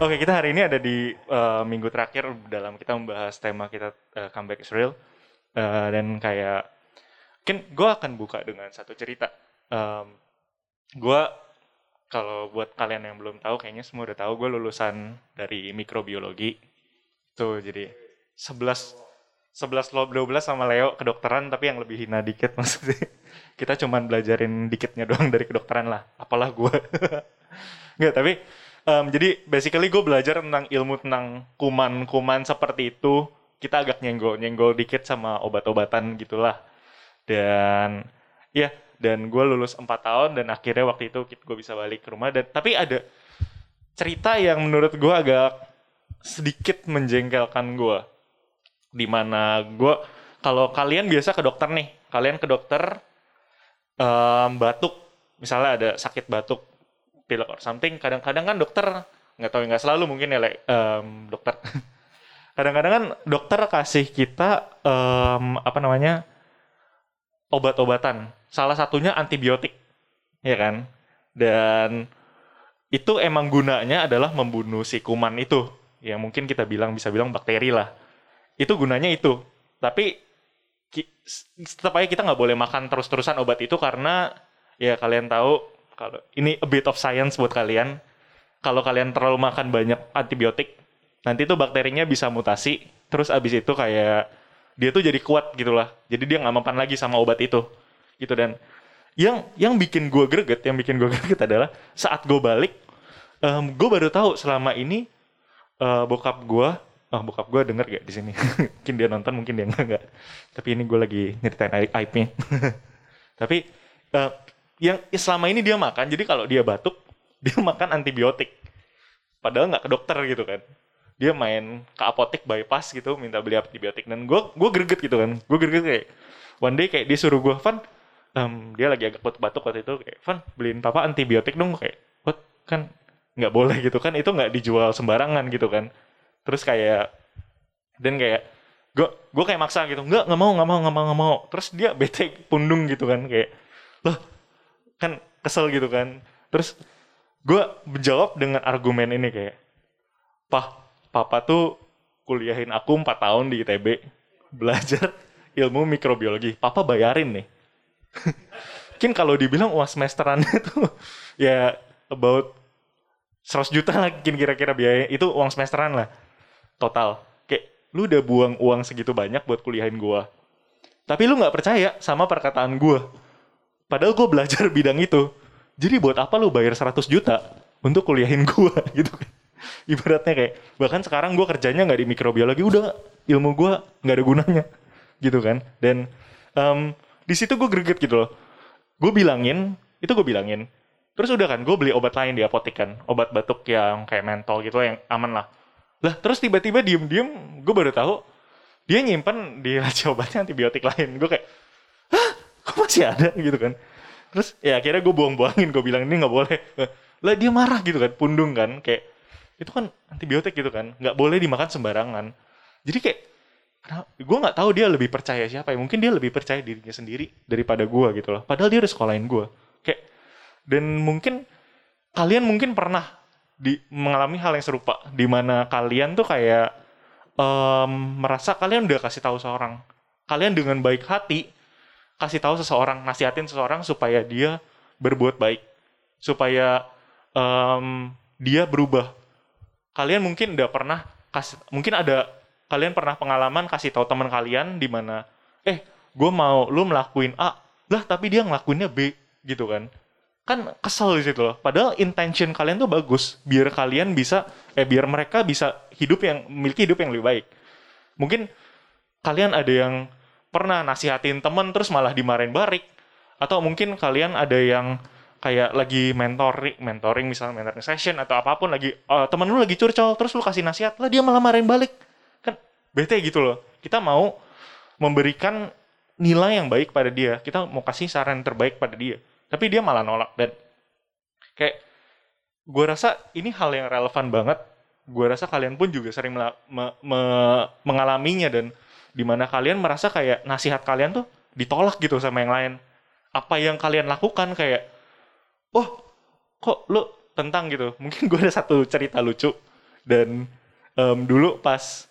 Oke, kita hari ini ada di uh, minggu terakhir dalam kita membahas tema kita uh, comeback Israel uh, dan kayak mungkin gue akan buka dengan satu cerita. Um, gue kalau buat kalian yang belum tahu, kayaknya semua udah tahu gue lulusan dari mikrobiologi. Tuh, jadi 11 11 lo 12 sama Leo kedokteran tapi yang lebih hina dikit maksudnya. Kita cuman belajarin dikitnya doang dari kedokteran lah. Apalah gue. Enggak, tapi Um, jadi basically gue belajar tentang ilmu tentang kuman-kuman seperti itu. Kita agak nyenggol-nyenggol dikit sama obat-obatan gitulah. Dan ya, dan gue lulus 4 tahun dan akhirnya waktu itu gue bisa balik ke rumah. Dan tapi ada cerita yang menurut gue agak sedikit menjengkelkan gue. Di mana gue kalau kalian biasa ke dokter nih, kalian ke dokter um, batuk, misalnya ada sakit batuk, pilek or something kadang-kadang kan dokter nggak tahu nggak selalu mungkin ya like, um, dokter. Kadang-kadang kan dokter kasih kita um, apa namanya obat-obatan. Salah satunya antibiotik ya kan? Dan itu emang gunanya adalah membunuh si kuman itu. Yang mungkin kita bilang bisa bilang bakteri lah. Itu gunanya itu. Tapi tetap aja kita nggak boleh makan terus-terusan obat itu karena ya kalian tahu kalau ini a bit of science buat kalian. Kalau kalian terlalu makan banyak antibiotik nanti tuh bakterinya bisa mutasi. Terus abis itu kayak dia tuh jadi kuat gitulah jadi dia nggak mempan lagi sama obat itu. Gitu dan yang yang bikin gue greget yang bikin gue greget adalah saat gue balik um, gue baru tahu selama ini uh, bokap gue oh bokap gue denger gak di sini? Mungkin dia nonton mungkin dia enggak tapi ini gue lagi nyeritain aibnya tapi uh, yang selama ini dia makan jadi kalau dia batuk dia makan antibiotik. Padahal nggak ke dokter gitu kan. Dia main ke apotek bypass gitu minta beli antibiotik. Dan gue gue greget gitu kan. Gue greget kayak one day kayak dia suruh gue Van um, dia lagi agak batuk waktu itu. Kayak Van beliin papa antibiotik dong. Kayak what? Kan nggak boleh gitu kan. Itu nggak dijual sembarangan gitu kan. Terus kayak dan kayak gue gue kayak maksa gitu nggak nggak mau nggak mau nggak mau nggak mau. Terus dia bete pundung gitu kan. Kayak loh kan kesel gitu kan. Terus gue menjawab dengan argumen ini kayak pah papa tuh kuliahin aku 4 tahun di ITB belajar ilmu mikrobiologi. Papa bayarin nih. Mungkin kalau dibilang uang semesteran itu ya about 100 juta lah kira-kira biaya itu uang semesteran lah total. Kayak lu udah buang uang segitu banyak buat kuliahin gue tapi lu nggak percaya sama perkataan gue Padahal gue belajar bidang itu. Jadi buat apa lu bayar 100 juta untuk kuliahin gue gitu kan. Ibaratnya kayak, bahkan sekarang gue kerjanya nggak di mikrobiologi, udah ilmu gue nggak ada gunanya gitu kan. Dan um, di situ gue greget gitu loh. Gue bilangin, itu gue bilangin. Terus udah kan, gue beli obat lain di apotek kan. Obat batuk yang kayak mentol gitu yang aman lah. Lah terus tiba-tiba diem-diem, gue baru tahu dia nyimpen di laci obatnya antibiotik lain. Gue kayak, masih ada gitu kan. Terus ya akhirnya gue buang-buangin gue bilang ini nggak boleh. Lah dia marah gitu kan pundung kan kayak itu kan antibiotik gitu kan nggak boleh dimakan sembarangan. Jadi kayak gue nggak tahu dia lebih percaya siapa ya mungkin dia lebih percaya dirinya sendiri daripada gue gitu loh. Padahal dia udah sekolahin gue kayak dan mungkin kalian mungkin pernah di mengalami hal yang serupa di mana kalian tuh kayak um, merasa kalian udah kasih tahu seorang. Kalian dengan baik hati kasih tahu seseorang, nasihatin seseorang supaya dia berbuat baik, supaya um, dia berubah. Kalian mungkin udah pernah kasih, mungkin ada kalian pernah pengalaman kasih tahu teman kalian di mana, eh, gue mau lu melakuin A, lah tapi dia ngelakuinnya B, gitu kan? Kan kesel di situ loh. Padahal intention kalian tuh bagus, biar kalian bisa, eh, biar mereka bisa hidup yang memiliki hidup yang lebih baik. Mungkin kalian ada yang pernah nasihatin temen terus malah dimarahin balik atau mungkin kalian ada yang kayak lagi mentoring mentoring misalnya mentoring session atau apa pun lagi uh, temen lu lagi curcol terus lu kasih nasihat lah dia malah marahin balik. Kan bete gitu loh. Kita mau memberikan nilai yang baik pada dia. Kita mau kasih saran terbaik pada dia. Tapi dia malah nolak. Dan kayak gue rasa ini hal yang relevan banget. Gue rasa kalian pun juga sering me- me- mengalaminya dan di mana kalian merasa kayak nasihat kalian tuh ditolak gitu sama yang lain. Apa yang kalian lakukan kayak oh kok lu tentang gitu? Mungkin gue ada satu cerita lucu. Dan em, dulu pas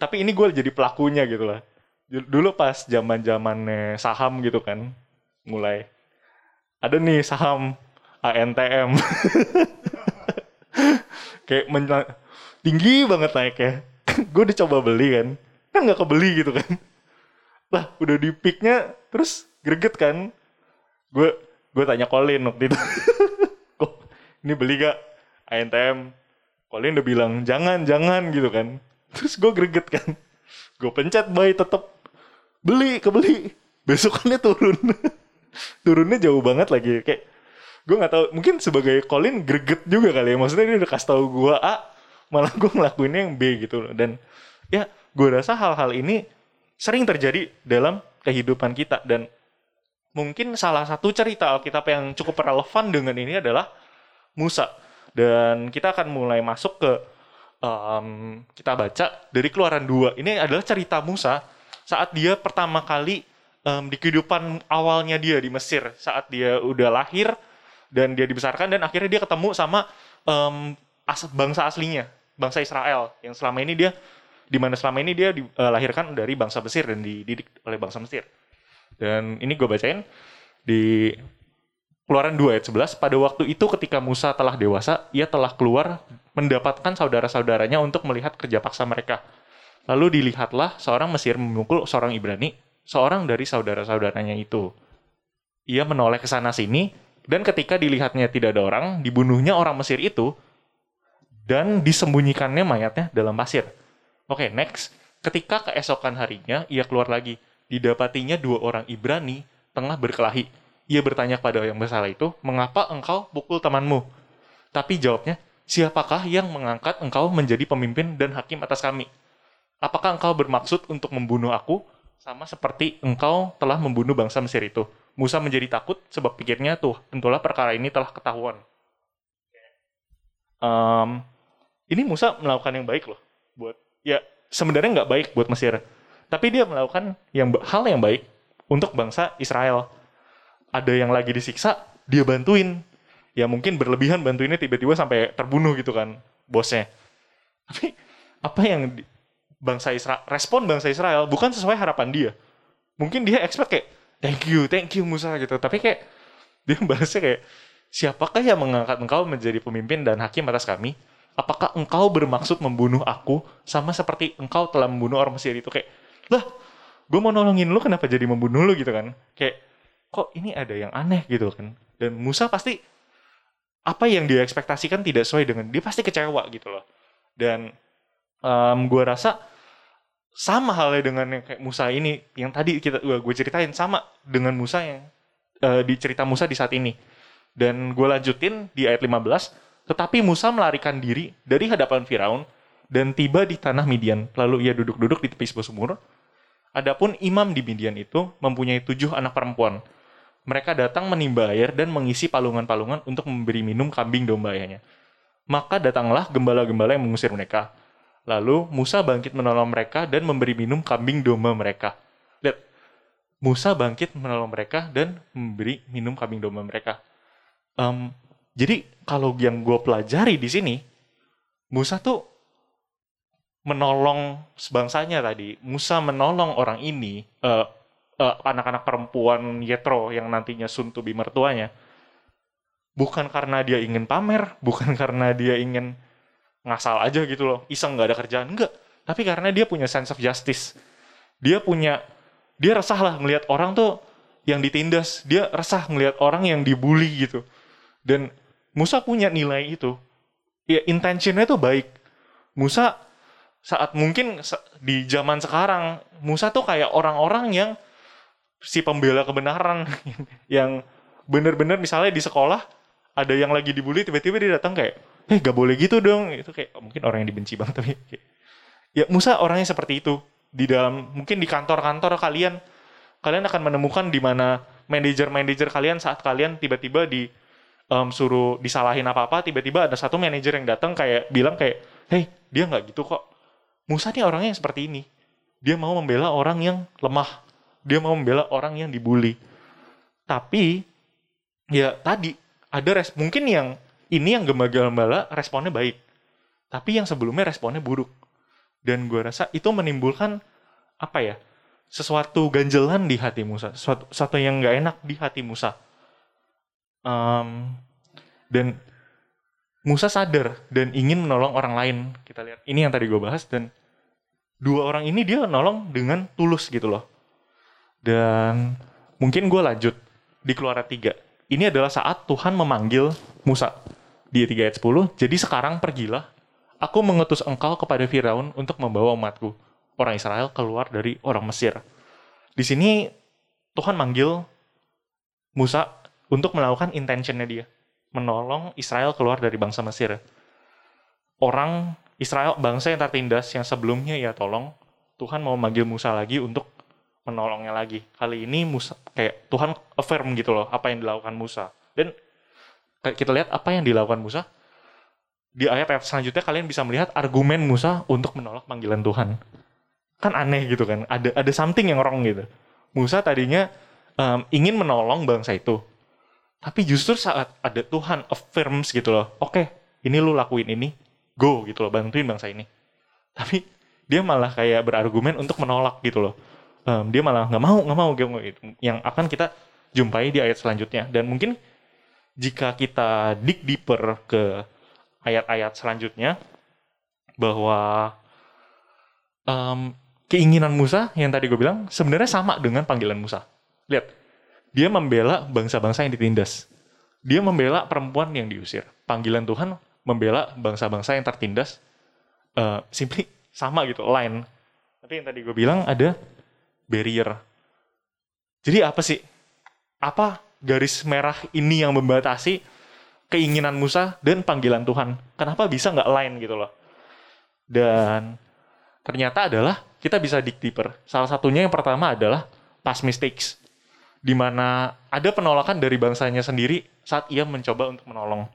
tapi ini gue jadi pelakunya gitu lah. Dulu pas zaman zamannya saham gitu kan mulai. Ada nih saham ANTM kayak tinggi banget naiknya. Gue dicoba beli kan kan nggak kebeli gitu kan. Lah udah di peaknya terus greget kan. Gue gue tanya Colin waktu itu. Kok ini beli gak ANTM Colin udah bilang jangan jangan gitu kan. Terus gue greget kan. Gue pencet buy tetep beli kebeli. Besokannya turun. Turunnya jauh banget lagi. Kayak gue nggak tahu mungkin sebagai Colin greget juga kali ya. Maksudnya dia udah kasih tahu gue A malah gue ngelakuinnya yang B gitu. Dan ya gue rasa hal-hal ini sering terjadi dalam kehidupan kita. Dan mungkin salah satu cerita Alkitab yang cukup relevan dengan ini adalah Musa. Dan kita akan mulai masuk ke em, kita baca dari keluaran 2 ini adalah cerita Musa saat dia pertama kali em, di kehidupan awalnya dia di Mesir. Saat dia udah lahir dan dia dibesarkan dan akhirnya dia ketemu sama em, as- bangsa aslinya bangsa Israel. Yang selama ini dia di mana selama ini dia dilahirkan dari bangsa Mesir dan dididik oleh bangsa Mesir dan ini gue bacain di Keluaran 2 ayat 11, pada waktu itu ketika Musa telah dewasa, ia telah keluar mendapatkan saudara-saudaranya untuk melihat kerja paksa mereka. Lalu dilihatlah seorang Mesir memukul seorang Ibrani, seorang dari saudara-saudaranya itu. Ia menoleh ke sana sini, dan ketika dilihatnya tidak ada orang, dibunuhnya orang Mesir itu, dan disembunyikannya mayatnya dalam pasir. Oke, next. Ketika keesokan harinya, ia keluar lagi. Didapatinya dua orang Ibrani tengah berkelahi. Ia bertanya kepada yang bersalah itu, mengapa engkau pukul temanmu? Tapi jawabnya, siapakah yang mengangkat engkau menjadi pemimpin dan hakim atas kami? Apakah engkau bermaksud untuk membunuh aku? Sama seperti engkau telah membunuh bangsa Mesir itu. Musa menjadi takut sebab pikirnya tuh, tentulah perkara ini telah ketahuan. Em, ini Musa melakukan yang baik loh. Ya sebenarnya nggak baik buat Mesir. Tapi dia melakukan yang hal yang baik untuk bangsa Israel. Ada yang lagi disiksa, dia bantuin. Ya mungkin berlebihan bantuinnya tiba-tiba sampai terbunuh gitu kan bosnya. Tapi apa yang bangsa Israel respon bangsa Israel bukan sesuai harapan dia. Mungkin dia expect kayak thank you, thank you Musa gitu. Tapi kayak dia balasnya kayak siapakah yang mengangkat engkau menjadi pemimpin dan hakim atas kami? Apakah engkau bermaksud membunuh aku? Sama seperti engkau telah membunuh orang Mesir itu kayak lah gue mau nolongin lu kenapa jadi membunuh lu? Gitu kan. Kayak kok ini ada yang aneh? Gitu kan. Dan Musa pasti apa yang dia ekspektasikan tidak sesuai dengan dia pasti kecewa gitu loh. Dan em gue rasa sama halnya dengan yang kayak Musa ini yang tadi kita gue ceritain sama dengan Musa yang eh, di cerita Musa di saat ini. Dan gue lanjutin di ayat 15 tetapi Musa melarikan diri dari hadapan Firaun dan tiba di tanah Midian lalu ia duduk-duduk di tepi sebuah sumur Adapun imam di Midian itu mempunyai tujuh anak perempuan. Mereka datang menimba air dan mengisi palungan-palungan untuk memberi minum kambing domba ayahnya. Maka datanglah gembala-gembala yang mengusir mereka. Lalu Musa bangkit menolong mereka dan memberi minum kambing domba mereka. Lihat, Musa bangkit menolong mereka dan memberi minum kambing domba mereka. Em, jadi kalau yang gue pelajari di sini, Musa tuh menolong sebangsanya tadi. Musa menolong orang ini, eh, eh, anak-anak perempuan Yetro yang nantinya be mertuanya. Bukan karena dia ingin pamer, bukan karena dia ingin ngasal aja gitu loh, iseng nggak ada kerjaan, enggak. Tapi karena dia punya sense of justice. Dia punya, dia resah lah ngelihat orang tuh yang ditindas. Dia resah ngelihat orang yang dibully gitu. Dan Musa punya nilai itu. Ya intentionnya tuh baik. Musa saat mungkin di zaman sekarang Musa tuh kayak orang-orang yang si pembela kebenaran yang bener-bener misalnya di sekolah ada yang lagi dibully tiba-tiba dia datang kayak eh gak boleh gitu dong itu kayak mungkin orang yang dibenci banget tapi kayak, ya Musa orangnya seperti itu di dalam mungkin di kantor-kantor kalian kalian akan menemukan di mana manajer-manajer kalian saat kalian tiba-tiba di um, suruh disalahin apa-apa tiba-tiba ada satu manajer yang datang kayak bilang kayak hey dia nggak gitu kok. Musa nih orangnya seperti ini. Dia mau membela orang yang lemah. Dia mau membela orang yang dibully. Tapi ya tadi ada res mungkin yang ini yang gembala-gembala responnya baik. Tapi yang sebelumnya responnya buruk. Dan gue rasa itu menimbulkan apa ya sesuatu ganjelan di hati Musa sesuatu, sesuatu yang nggak enak di hati Musa um, dan Musa sadar dan ingin menolong orang lain. Kita lihat ini yang tadi gue bahas dan dua orang ini dia nolong dengan tulus gitu loh. Dan mungkin gue lanjut di keluaran 3 ini adalah saat Tuhan memanggil Musa. Di 3 ayat 10 jadi sekarang pergilah Aku mengutus engkau kepada Firaun untuk membawa umatku, orang Israel keluar dari orang Mesir. Di sini Tuhan manggil Musa untuk melakukan intentionnya dia, menolong Israel keluar dari bangsa Mesir. Orang Israel, bangsa yang tertindas yang sebelumnya ya tolong, Tuhan mau manggil Musa lagi untuk menolongnya lagi. Kali ini Musa kayak Tuhan affirm gitu loh apa yang dilakukan Musa. Dan kita lihat apa yang dilakukan Musa di ayat-ayat selanjutnya kalian bisa melihat argumen Musa untuk menolak panggilan Tuhan. Kan aneh gitu kan. Ada ada something yang wrong gitu. Musa tadinya um, ingin menolong bangsa itu. Tapi justru saat ada Tuhan affirms gitu loh. Oke, okay, ini lu lakuin ini. Go gitu loh, bantuin bangsa ini. Tapi dia malah kayak berargumen untuk menolak gitu loh. Um, dia malah nggak mau, nggak mau gitu. Yang akan kita jumpai di ayat selanjutnya. Dan mungkin jika kita dig deeper ke ayat-ayat selanjutnya bahwa um, keinginan Musa yang tadi gue bilang sebenarnya sama dengan panggilan Musa. Lihat, dia membela bangsa-bangsa yang ditindas. Dia membela perempuan yang diusir. Panggilan Tuhan membela bangsa-bangsa yang tertindas. Uh, simply sama gitu, line. Tapi yang tadi gue bilang ada barrier. Jadi apa sih? Apa garis merah ini yang membatasi keinginan Musa dan panggilan Tuhan. Kenapa bisa nggak lain gitu loh? Dan ternyata adalah kita bisa dig deeper. Salah satunya yang pertama adalah past mistakes. Di mana ada penolakan dari bangsanya sendiri saat ia mencoba untuk menolong.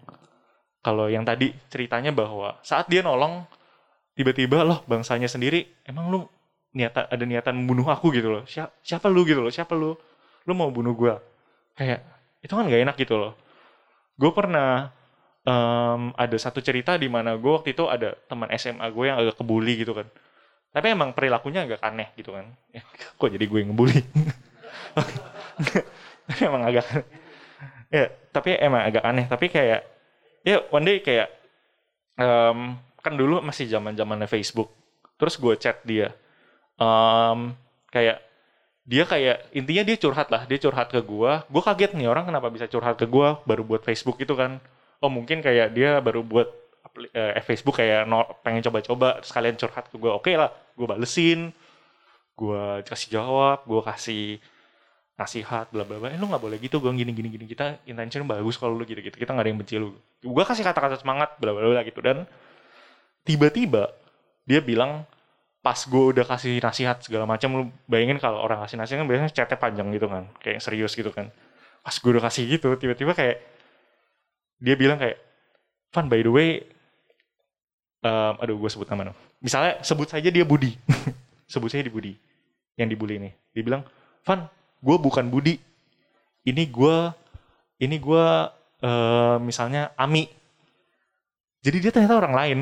Kalau yang tadi ceritanya bahwa saat dia nolong, tiba-tiba loh bangsanya sendiri, emang lu niatan ada niatan membunuh aku gitu loh. Siapa, siapa lu gitu loh? Siapa lu? Lu mau bunuh gua? Kayak itu kan gak enak gitu loh gue pernah um, ada satu cerita di mana gue waktu itu ada teman SMA gue yang agak kebuli gitu kan tapi emang perilakunya agak aneh gitu kan ya, kok jadi gue yang ngebully emang agak ya tapi emang agak aneh. Tapi kayak ya one day kayak um, kan dulu masih zaman zamannya Facebook. Terus gue chat dia. Um, kayak dia kayak intinya dia curhat lah. Dia curhat ke gua. Gua kaget nih orang kenapa bisa curhat ke gua baru buat Facebook itu kan. Oh mungkin kayak dia baru buat eh, Facebook kayak no, pengen coba-coba sekalian curhat ke gua. Oke okay lah gua balesin. Gua kasih jawab gua kasih nasihat bla bla bla. Eh lu nggak boleh gitu gua gini gini gini. Kita intention bagus kalau lu gitu gitu. Kita nggak ada yang benci lu. Gua kasih kata-kata semangat bla bla bla gitu. Dan tiba-tiba dia bilang pas gue udah kasih nasihat segala macam lu bayangin kalau orang kasih nasihat kan biasanya chatnya panjang gitu kan kayak serius gitu kan. Pas gue udah kasih gitu tiba-tiba kayak dia bilang kayak Van by the way um, aduh gue sebut nama no. misalnya sebut saja dia Budi. Sebut saja di Budi yang dibully ini. Dia bilang Van gue bukan Budi. Ini gue ini gue uh, misalnya Ami. Jadi dia ternyata orang lain.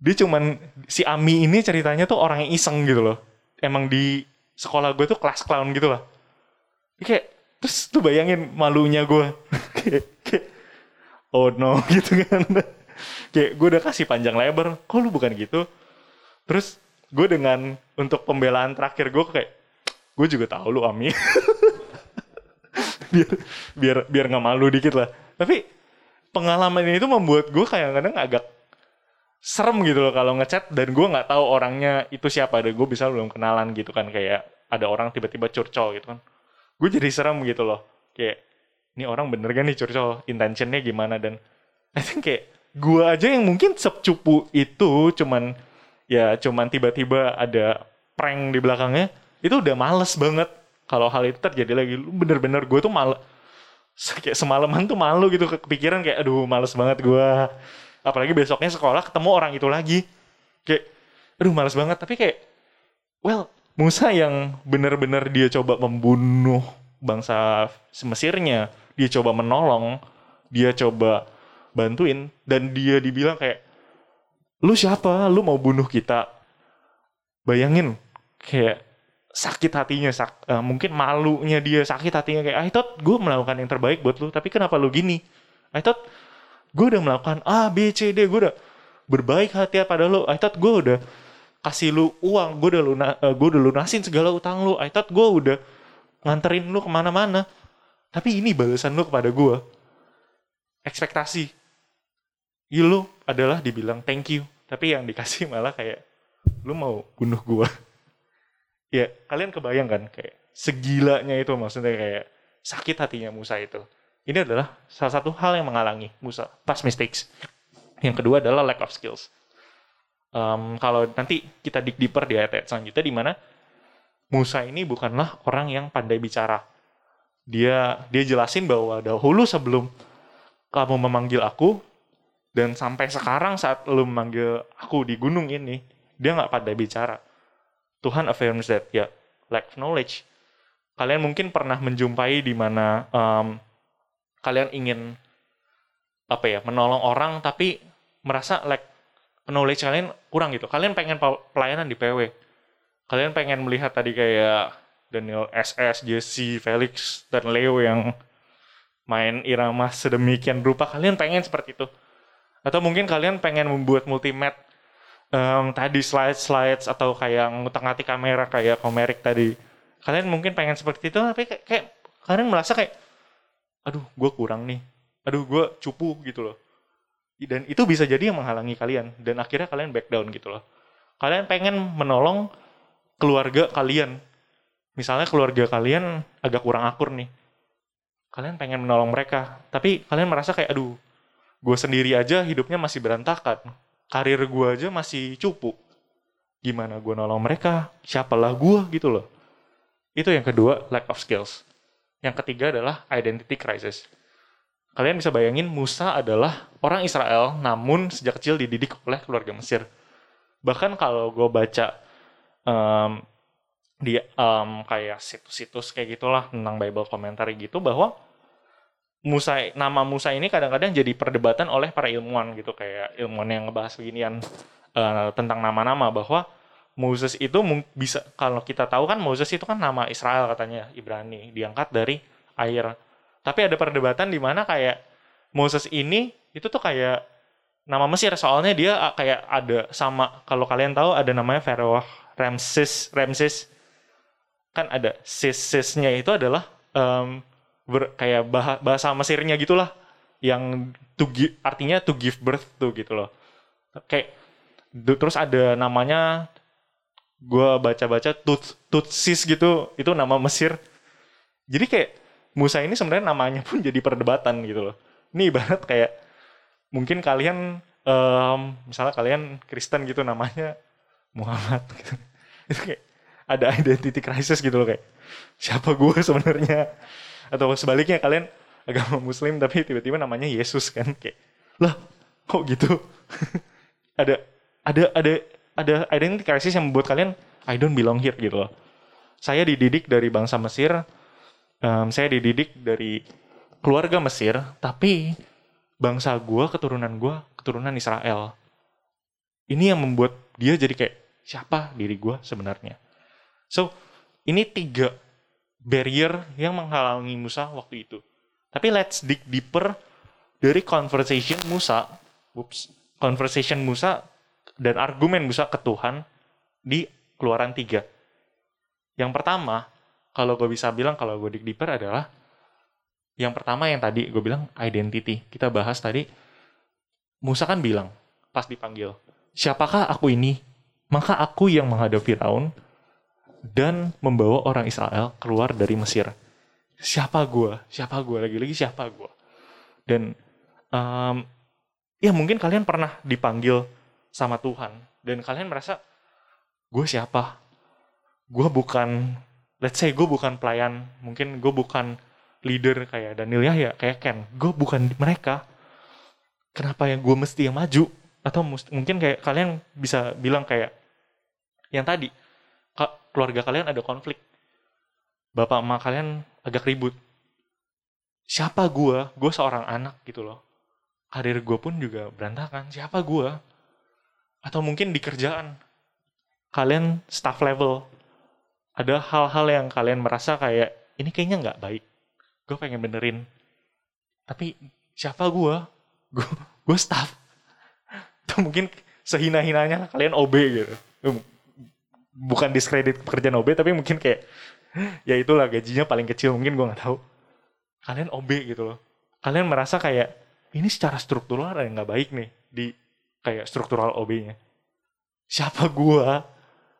Dia cuman si Ami ini ceritanya tuh orang yang iseng gitu loh. Emang di sekolah gue tuh kelas clown gitu lah. Kayak terus tuh bayangin malunya gue kayak, kayak oh no gitu kan. Kayak gue udah kasih panjang lebar kok lu bukan gitu? Terus gue dengan untuk pembelaan terakhir gue kayak gue juga tahu lu Ami. Biar biar biar nggak malu dikit lah. Tapi pengalaman ini tuh membuat gue kayak kadang agak serem gitu loh kalau ngechat dan gue nggak tahu orangnya itu siapa. Dan gue bisa belum kenalan gitu kan kayak ada orang tiba-tiba curcol gitu kan. Gue jadi serem gitu loh. Kayak ini orang bener gak nih curcol? Intentionnya gimana? Dan I think kayak gue aja yang mungkin secupu itu cuman ya cuman tiba-tiba ada prank di belakangnya itu udah males banget. Kalau hal itu terjadi lagi bener-bener gue tuh malu kayak semalaman tuh malu gitu kepikiran kayak aduh males banget gue apalagi besoknya sekolah ketemu orang itu lagi. Kayak aduh males banget. Tapi kayak well Musa yang bener-bener dia coba membunuh bangsa Mesirnya dia coba menolong dia coba bantuin dan dia dibilang kayak lu siapa? Lu mau bunuh kita? Bayangin kayak sakit hatinya sak, uh, mungkin malunya dia sakit hatinya kayak I thought gue melakukan yang terbaik buat lu tapi kenapa lu gini? I thought gue udah melakukan A B C D gue udah berbaik hati pada lu. I thought gue udah kasih lu uang gue udah luna uh, gue udah lunasin segala utang lu. I thought gue udah nganterin lu ke mana-mana. Tapi ini balasan lu kepada gue ekspektasi lu adalah dibilang thank you tapi yang dikasih malah kayak lu mau bunuh gue ya kalian kebayang kan kayak segilanya itu maksudnya kayak sakit hatinya Musa itu. Ini adalah salah satu hal yang menghalangi Musa pas mistakes. Yang kedua adalah lack of skills. Um, kalau nanti kita dig deeper di ayat-ayat selanjutnya di mana Musa ini bukanlah orang yang pandai bicara. Dia dia jelasin bahwa dahulu sebelum kamu memanggil aku dan sampai sekarang saat lu memanggil aku di gunung ini, dia nggak pandai bicara Tuhan affirms that ya lack of knowledge. Kalian mungkin pernah menjumpai di mana um, kalian ingin apa ya menolong orang tapi merasa lack knowledge kalian kurang gitu. Kalian pengen pelayanan di PW. Kalian pengen melihat tadi kayak Daniel SS, Jesse, Felix, dan Leo yang main irama sedemikian rupa. Kalian pengen seperti itu. Atau mungkin kalian pengen membuat multimat um, tadi slide-slides atau kayak ngutang-ngatik kamera kayak komerik tadi. Kalian mungkin pengen seperti itu tapi kayak, kayak kalian merasa kayak aduh gue kurang nih. Aduh gue cupu gitu loh. Dan itu bisa jadi yang menghalangi kalian dan akhirnya kalian back down gitu loh. Kalian pengen menolong keluarga kalian. Misalnya keluarga kalian agak kurang akur nih. Kalian pengen menolong mereka tapi kalian merasa kayak aduh gue sendiri aja hidupnya masih berantakan karir gue aja masih cupu. Gimana gue nolong mereka? Siapalah gue gitu loh. Itu yang kedua lack of skills. Yang ketiga adalah identity crisis. Kalian bisa bayangin Musa adalah orang Israel namun sejak kecil dididik oleh keluarga Mesir. Bahkan kalau gue baca um, di um, kayak situs-situs kayak gitulah tentang Bible komentari gitu bahwa Musa nama Musa ini kadang-kadang jadi perdebatan oleh para ilmuwan gitu kayak ilmuwan yang ngebahas beginian uh, tentang nama-nama bahwa Moses itu bisa kalau kita tahu kan Moses itu kan nama Israel katanya Ibrani diangkat dari air. Tapi ada perdebatan di mana kayak Moses ini itu tuh kayak nama Mesir soalnya dia ah, kayak ada sama kalau kalian tahu ada namanya Pharaoh Ramses Ramses kan ada sis-sisnya itu adalah um, ber, kayak bah, bahasa Mesirnya gitulah yang to give, artinya to give birth tuh gitu loh. Kayak terus ada namanya gue baca-baca tut tutsis gitu itu nama Mesir. Jadi kayak Musa ini sebenarnya namanya pun jadi perdebatan gitu loh. Ini ibarat kayak mungkin kalian um, misalnya kalian Kristen gitu namanya Muhammad gitu. itu kayak ada identity crisis gitu loh kayak. Siapa gue sebenarnya atau sebaliknya kalian agama muslim tapi tiba-tiba namanya Yesus kan? Kayak lah kok gitu? Ada ada ada ada identity crisis yang membuat kalian I don't belong here gitu loh. Saya dididik dari bangsa Mesir um, saya dididik dari keluarga Mesir tapi bangsa gue keturunan gue keturunan Israel. Ini yang membuat dia jadi kayak siapa diri gue sebenarnya? So ini tiga barrier yang menghalangi Musa waktu itu. Tapi let's dig deeper dari conversation Musa, whoops, conversation Musa dan argumen Musa ke Tuhan di Keluaran 3. Yang pertama, kalau gue bisa bilang kalau gue dig deeper adalah yang pertama yang tadi gue bilang identity. Kita bahas tadi Musa kan bilang pas dipanggil, "Siapakah aku ini?" Maka aku yang menghadapi Firaun dan membawa orang Israel keluar dari Mesir. Siapa gue? Siapa gue? Lagi-lagi siapa gue? Dan um, ya mungkin kalian pernah dipanggil sama Tuhan dan kalian merasa gue siapa gue bukan let's say gue bukan pelayan mungkin gue bukan leader kayak Daniel Yahya kayak Ken gue bukan mereka kenapa yang gue mesti yang maju atau mungkin kayak kalian bisa bilang kayak yang tadi keluarga kalian ada konflik. Bapak emak kalian agak ribut. Siapa gue gue seorang anak gitu loh. Karir gue pun juga berantakan. Siapa gue atau mungkin di kerjaan. Kalian staff level. Ada hal-hal yang kalian merasa kayak ini kayaknya nggak baik. Gue pengen benerin. Tapi siapa gue gue gue staff. Atau mungkin sehina-hinanya kalian OB gitu bukan diskredit pekerjaan OB tapi mungkin kayak ya itulah gajinya paling kecil mungkin gue nggak tahu. Kalian OB gitu loh. Kalian merasa kayak ini secara struktural ada yang nggak baik nih di kayak struktural OB-nya. Siapa gue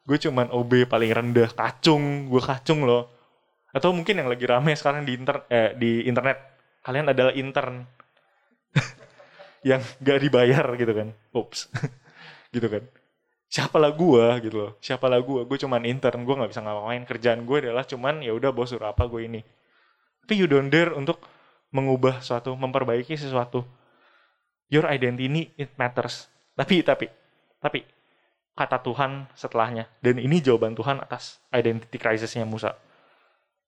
gue cuman OB paling rendah kacung gue kacung loh. Atau mungkin yang lagi rame sekarang di inter eh, di internet. Kalian adalah intern. Yang gak dibayar gitu kan. Ups. Gitu kan siapalah gue gitu loh. Siapalah gue gue cuman intern gue nggak bisa ngapain kerjaan gue adalah cuman ya udah bos suruh apa gue ini. Tapi you don't dare untuk mengubah suatu memperbaiki sesuatu. Your identity it matters. Tapi tapi tapi kata Tuhan setelahnya. Dan ini jawaban Tuhan atas identity crisisnya Musa.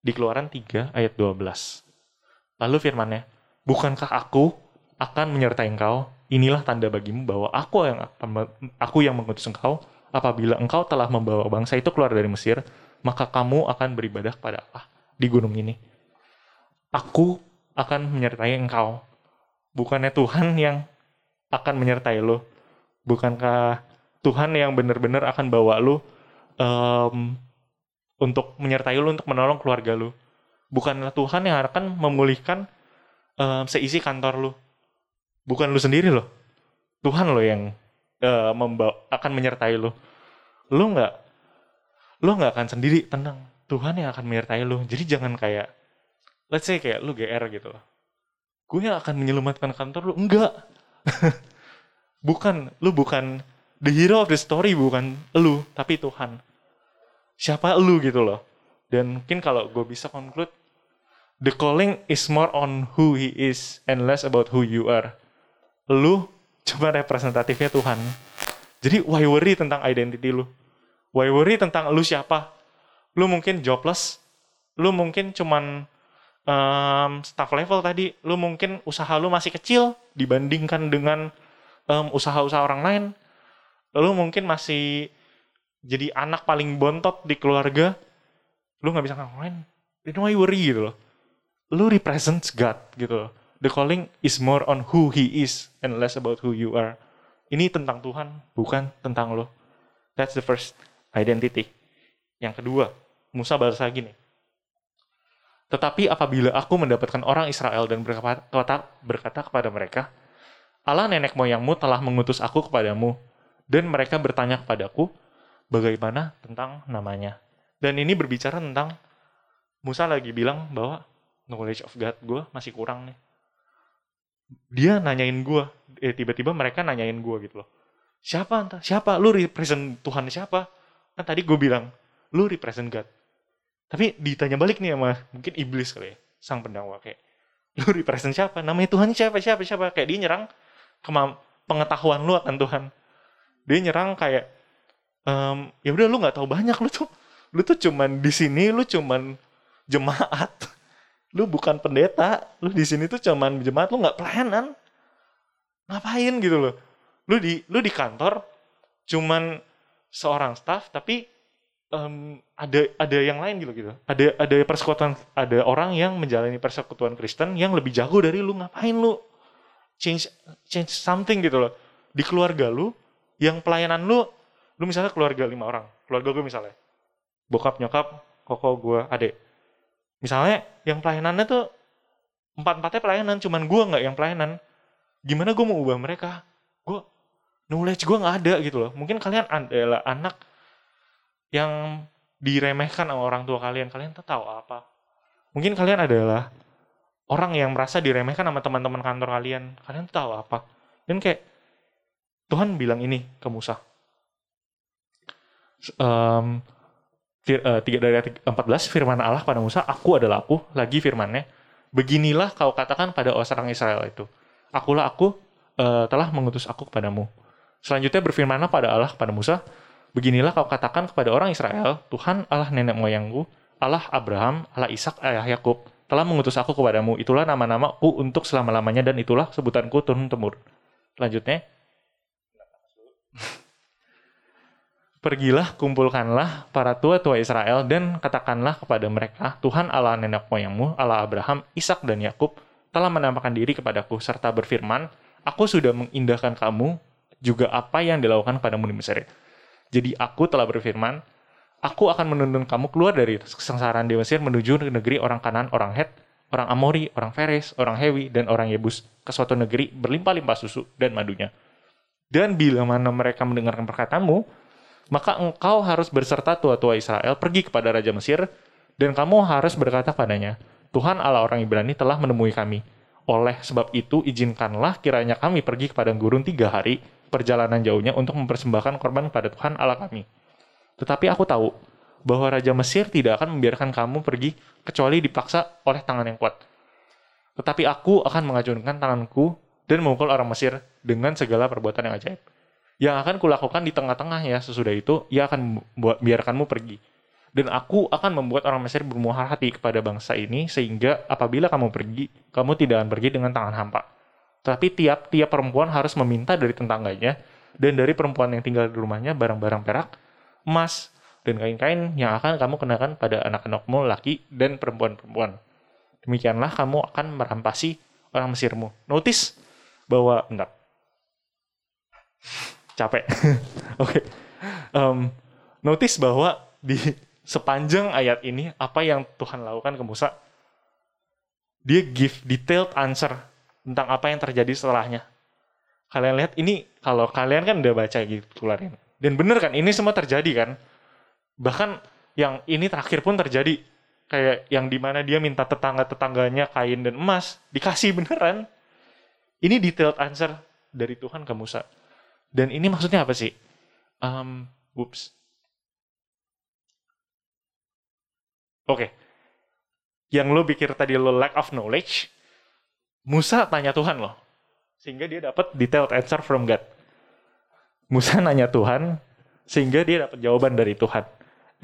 Di keluaran 3 ayat 12 lalu firmannya bukankah aku akan menyertai engkau inilah tanda bagimu bahwa aku yang aku yang mengutus engkau. Apabila engkau telah membawa bangsa itu keluar dari Mesir maka kamu akan beribadah kepada Allah di gunung ini. Aku akan menyertai engkau. Bukannya Tuhan yang akan menyertai lo. Bukankah Tuhan yang benar-benar akan bawa lu um, untuk menyertai lu untuk menolong keluarga lu bukanlah Tuhan yang akan memulihkan um, seisi kantor lu bukan lu sendiri loh. Tuhan lo yang uh, membawa akan menyertai lu. Lu nggak lu nggak akan sendiri tenang. Tuhan yang akan menyertai lu. Jadi jangan kayak let's say kayak lu GR gitu. Loh gue yang akan menyelamatkan kantor lu. Enggak. Bukan lu bukan the hero of the story bukan lu tapi Tuhan. Siapa lu gitu loh. Dan mungkin kalau gue bisa conclude the calling is more on who he is and less about who you are lu cuma representatifnya Tuhan. Jadi why worry tentang identity lu? Why worry tentang lu siapa? Lu mungkin jobless lu mungkin cuman um, staff level tadi lu mungkin usaha lu masih kecil dibandingkan dengan um, usaha-usaha orang lain. Lu mungkin masih jadi anak paling bontot di keluarga. Lu nggak bisa ngapain then why worry gitu loh. Lu represents God gitu loh the calling is more on who he is and less about who you are ini tentang Tuhan bukan tentang lo that's the first identity yang kedua Musa balas lagi nih tetapi apabila aku mendapatkan orang Israel dan berkata, berkata kepada mereka, Allah nenek moyangmu telah mengutus aku kepadamu, dan mereka bertanya kepadaku, bagaimana tentang namanya. Dan ini berbicara tentang Musa lagi bilang bahwa knowledge of God gue masih kurang nih. Dia nanyain gue, eh tiba-tiba mereka nanyain gue gitu loh. Siapa entah? Siapa? Lu represent Tuhan siapa? Kan tadi gue bilang, lu represent God. Tapi ditanya balik nih sama mungkin iblis kali ya, sang pendakwa kayak, lu represent siapa? Namanya Tuhan siapa? Siapa? Siapa? Kayak dia nyerang kemam pengetahuan lu akan Tuhan. Dia nyerang kayak, um, ya udah lu nggak tahu banyak lu tuh, lu tuh cuman di sini lu cuman jemaat, lu bukan pendeta, lu di sini tuh cuman jemaat, lu nggak pelayanan, ngapain gitu loh? Lu di lu di kantor cuman seorang staff tapi um, ada ada yang lain gitu gitu. Ada ada persekutuan ada orang yang menjalani persekutuan Kristen yang lebih jago dari lu. Ngapain lu change change something gitu loh? Di keluarga lu yang pelayanan lu lu misalnya keluarga lima orang. Keluarga gue misalnya. Bokap nyokap koko gue adek misalnya yang pelayanannya tuh empat empatnya pelayanan cuman gue nggak yang pelayanan. Gimana gue mau ubah mereka? Gue knowledge gue nggak ada gitu loh. Mungkin kalian adalah anak yang diremehkan sama orang tua kalian. Kalian tuh tahu apa? Mungkin kalian adalah orang yang merasa diremehkan sama teman-teman kantor kalian. Kalian tuh tahu apa? Dan kayak Tuhan bilang ini ke Musa. Um, uh, 3 dari ayat 14 firman Allah pada Musa, aku adalah aku, lagi firmannya, beginilah kau katakan pada orang Israel itu, akulah aku uh, telah mengutus aku kepadamu. Selanjutnya berfirmanlah pada Allah pada Musa, beginilah kau katakan kepada orang Israel, Tuhan Allah nenek moyangku, Allah Abraham, Allah Ishak, ayah Yakub, telah mengutus aku kepadamu. Itulah nama-namaku untuk selama-lamanya dan itulah sebutanku turun temurun. Selanjutnya, Pergilah, kumpulkanlah para tua-tua Israel dan katakanlah kepada mereka, Tuhan Allah nenek moyangmu, Allah Abraham, Ishak dan Yakub telah menampakkan diri kepadaku serta berfirman, Aku sudah mengindahkan kamu juga apa yang dilakukan padamu di Mesir. Jadi aku telah berfirman, Aku akan menuntun kamu keluar dari kesengsaraan di Mesir menuju negeri orang Kanan, orang Het, orang Amori, orang Feres, orang Hewi, dan orang Yebus ke suatu negeri berlimpah-limpah susu dan madunya. Dan bila mana mereka mendengarkan perkataanmu, maka engkau harus berserta tua-tua Israel pergi kepada Raja Mesir, dan kamu harus berkata padanya, Tuhan Allah orang Ibrani telah menemui kami. Oleh sebab itu, izinkanlah kiranya kami pergi kepada gurun tiga hari, perjalanan jauhnya untuk mempersembahkan korban kepada Tuhan Allah kami. Tetapi aku tahu bahwa Raja Mesir tidak akan membiarkan kamu pergi kecuali dipaksa oleh tangan yang kuat. Tetapi aku akan mengacungkan tanganku dan memukul orang Mesir dengan segala perbuatan yang ajaib yang akan kulakukan di tengah-tengah ya sesudah itu ia akan buat biarkanmu pergi. Dan aku akan membuat orang Mesir bermuar hati kepada bangsa ini sehingga apabila kamu pergi kamu tidak akan pergi dengan tangan hampa. Tapi tiap-tiap perempuan harus meminta dari tetangganya dan dari perempuan yang tinggal di rumahnya barang-barang perak emas dan kain-kain yang akan kamu kenakan pada anak-anakmu laki dan perempuan-perempuan. Demikianlah kamu akan merampasi orang Mesirmu. Notice bahwa enggak capek. Oke. okay. Um, notice bahwa di sepanjang ayat ini apa yang Tuhan lakukan ke Musa, dia give detailed answer tentang apa yang terjadi setelahnya. Kalian lihat ini kalau kalian kan udah baca gitu kemarin. Dan bener kan ini semua terjadi kan. Bahkan yang ini terakhir pun terjadi kayak yang di mana dia minta tetangga-tetangganya kain dan emas dikasih beneran. Ini detailed answer dari Tuhan ke Musa. Dan ini maksudnya apa sih? Um, whoops. Oke. Okay. Yang lo pikir tadi lo lack of knowledge, Musa tanya Tuhan loh. Sehingga dia dapat detailed answer from God. Musa nanya Tuhan, sehingga dia dapat jawaban dari Tuhan.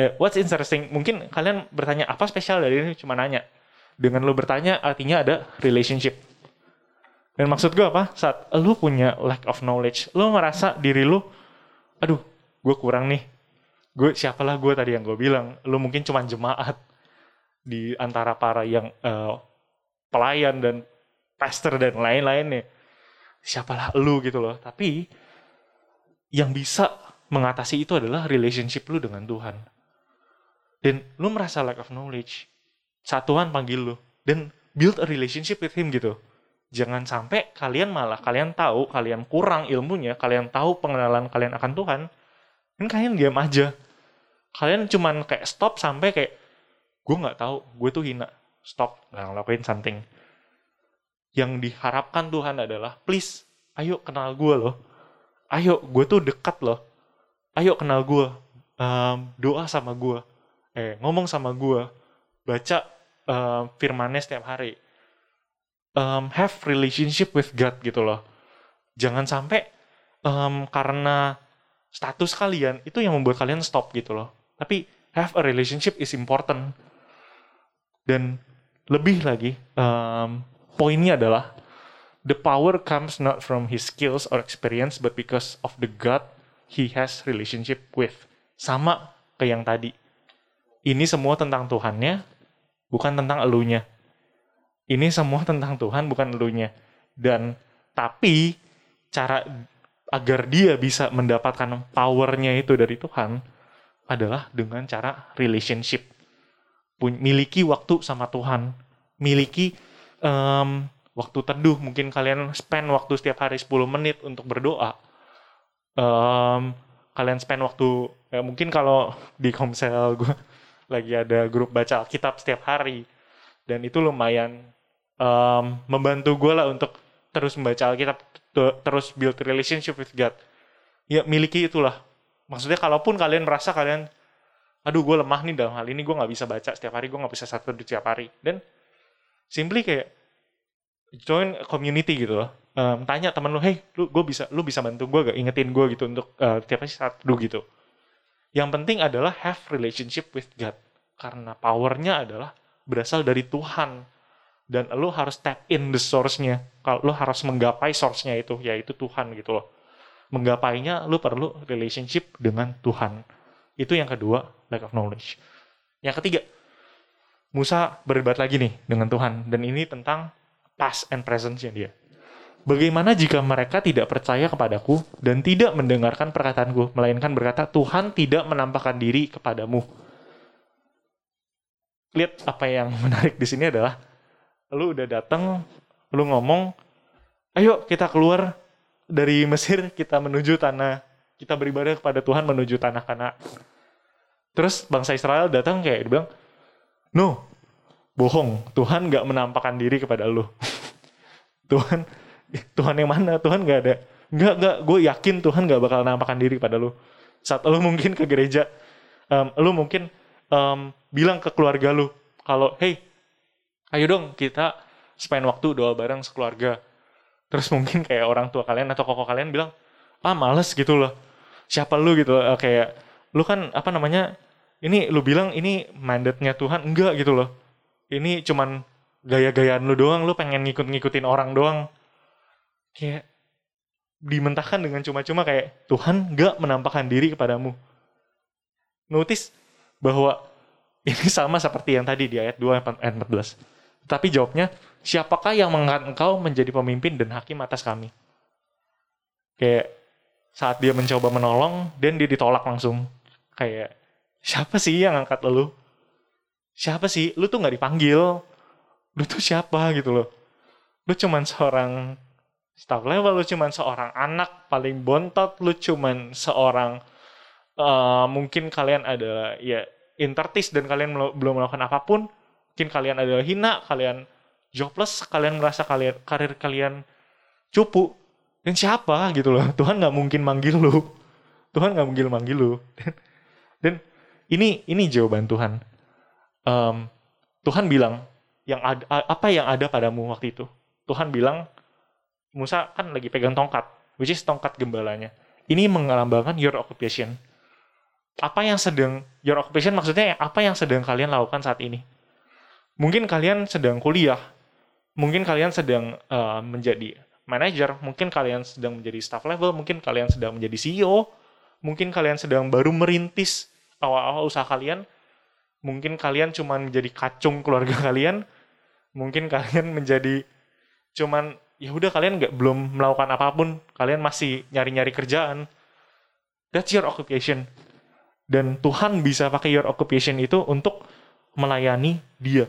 Eh, what's interesting, mungkin kalian bertanya, apa spesial dari ini? Cuma nanya. Dengan lo bertanya, artinya ada relationship dan maksud gue apa? Saat lu punya lack of knowledge, lu merasa diri lu, aduh, gue kurang nih. Gue siapalah gue tadi yang gue bilang, lu mungkin cuma jemaat di antara para yang uh, pelayan dan pastor dan lain-lain nih. Siapalah lu gitu loh. Tapi yang bisa mengatasi itu adalah relationship lu dengan Tuhan. Dan lu merasa lack of knowledge. Saat Tuhan panggil lu. Dan build a relationship with Him gitu jangan sampai kalian malah kalian tahu kalian kurang ilmunya kalian tahu pengenalan kalian akan Tuhan kan kalian diam aja. Kalian cuman kayak stop sampai kayak gue nggak tahu gue tuh hina. Stop nggak ngelakuin something. Yang diharapkan Tuhan adalah please ayo kenal gue loh. Ayo gue tuh dekat loh. Ayo kenal gue um, doa sama gue eh ngomong sama gue baca um, firmannya setiap hari um, have relationship with God gitu loh. Jangan sampai um, karena status kalian itu yang membuat kalian stop gitu loh. Tapi have a relationship is important. Dan lebih lagi, um, poinnya adalah the power comes not from his skills or experience, but because of the God he has relationship with. Sama kayak yang tadi. Ini semua tentang Tuhannya, bukan tentang elunya ini semua tentang Tuhan bukan elunya. Dan tapi cara agar dia bisa mendapatkan powernya itu dari Tuhan adalah dengan cara relationship. Miliki waktu sama Tuhan. Miliki um, waktu teduh. Mungkin kalian spend waktu setiap hari 10 menit untuk berdoa. Um, kalian spend waktu ya mungkin kalau di komsel gue lagi ada grup baca kitab setiap hari dan itu lumayan um, membantu gue lah untuk terus membaca Alkitab terus build relationship with God. Ya miliki itulah. Maksudnya kalaupun kalian merasa kalian aduh gue lemah nih dalam hal ini gue nggak bisa baca setiap hari gue nggak bisa satu setiap hari. Dan simply kayak join community gitu loh. Um, tanya temen lu hey lu gue bisa lu bisa bantu gue gak ingetin gue gitu untuk uh, tiap hari satu gitu. Yang penting adalah have relationship with God. Karena powernya adalah berasal dari Tuhan. Dan lo harus tap in the source-nya. Kalau lo harus menggapai source-nya itu yaitu Tuhan gitu loh. Menggapainya lo perlu relationship dengan Tuhan. Itu yang kedua lack of knowledge. Yang ketiga Musa berdebat lagi nih dengan Tuhan. Dan ini tentang past and presence-nya dia. Bagaimana jika mereka tidak percaya kepadaku dan tidak mendengarkan perkataanku, melainkan berkata, Tuhan tidak menampakkan diri kepadamu. Lihat apa yang menarik di sini adalah, lu udah datang, lu ngomong, ayo kita keluar dari Mesir, kita menuju tanah, kita beribadah kepada Tuhan menuju tanah kana. Terus bangsa Israel datang kayak bilang, no, bohong, Tuhan gak menampakkan diri kepada lu. Tuhan Tuhan yang mana? Tuhan gak ada. Enggak, enggak. Gue yakin Tuhan gak bakal nampakkan diri pada lu. Saat lu mungkin ke gereja, um, lu mungkin um, bilang ke keluarga lu, kalau, hey, ayo dong kita spend waktu doa bareng sekeluarga. Terus mungkin kayak orang tua kalian atau koko kalian bilang, ah males gitu loh. Siapa lu gitu loh. Kayak, lu kan apa namanya, ini lu bilang ini mandatnya Tuhan. Enggak gitu loh. Ini cuman gaya-gayaan lu doang, lu pengen ngikut-ngikutin orang doang kayak dimentahkan dengan cuma-cuma kayak Tuhan gak menampakkan diri kepadamu. Notice bahwa ini sama seperti yang tadi di ayat 2 ayat 14. Tapi jawabnya, siapakah yang mengangkat engkau menjadi pemimpin dan hakim atas kami? Kayak saat dia mencoba menolong, dan dia ditolak langsung. Kayak, siapa sih yang angkat lu? Siapa sih? Lu tuh gak dipanggil. Lu tuh siapa gitu loh. Lu cuman seorang staff level lu cuman seorang anak paling bontot lu cuman seorang uh, mungkin kalian ada ya intertis dan kalian belum melakukan apa pun mungkin kalian adalah hina kalian jobless kalian merasa kalian karir kalian cupu dan siapa? gitu loh. Tuhan nggak mungkin manggil lu. Tuhan nggak mungkin manggil lu. Dan ini ini jawaban Tuhan. Um, Tuhan bilang yang ada, apa yang ada padamu waktu itu. Tuhan bilang Musa kan lagi pegang tongkat, which is tongkat gembalanya. Ini mengelambangkan your occupation. Apa yang sedang, your occupation maksudnya apa yang sedang kalian lakukan saat ini? Mungkin kalian sedang kuliah, mungkin kalian sedang uh, menjadi manager, mungkin kalian sedang menjadi staff level, mungkin kalian sedang menjadi CEO, mungkin kalian sedang baru merintis awal-awal usaha kalian, mungkin kalian cuma menjadi kacung keluarga kalian, mungkin kalian menjadi cuman ya udah kalian nggak belum melakukan apa pun kalian masih nyari-nyari kerjaan that's your occupation dan Tuhan bisa pakai your occupation itu untuk melayani dia.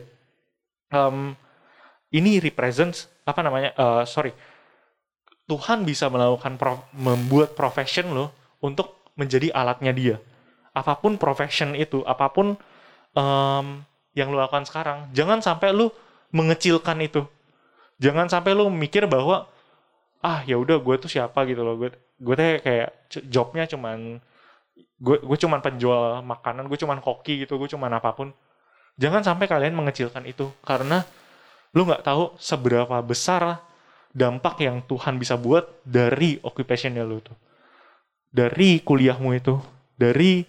Um, ini represents apa namanya uh, sorry. Tuhan bisa melakukan pro, membuat profession lo untuk menjadi alatnya dia. Apa pun profession itu apa pun um, yang lo lakukan sekarang jangan sampai lo mengecilkan itu. Jangan sampai lu mikir bahwa ah ya udah gue tuh siapa gitu loh. Gue gue tuh kayak jobnya cuman gue gue cuman penjual makanan gue cuman koki gitu gue cuman apa pun jangan sampai kalian mengecilkan itu karena lu nggak tahu seberapa besar dampak yang Tuhan bisa buat dari occupationnya lu tuh dari kuliahmu itu dari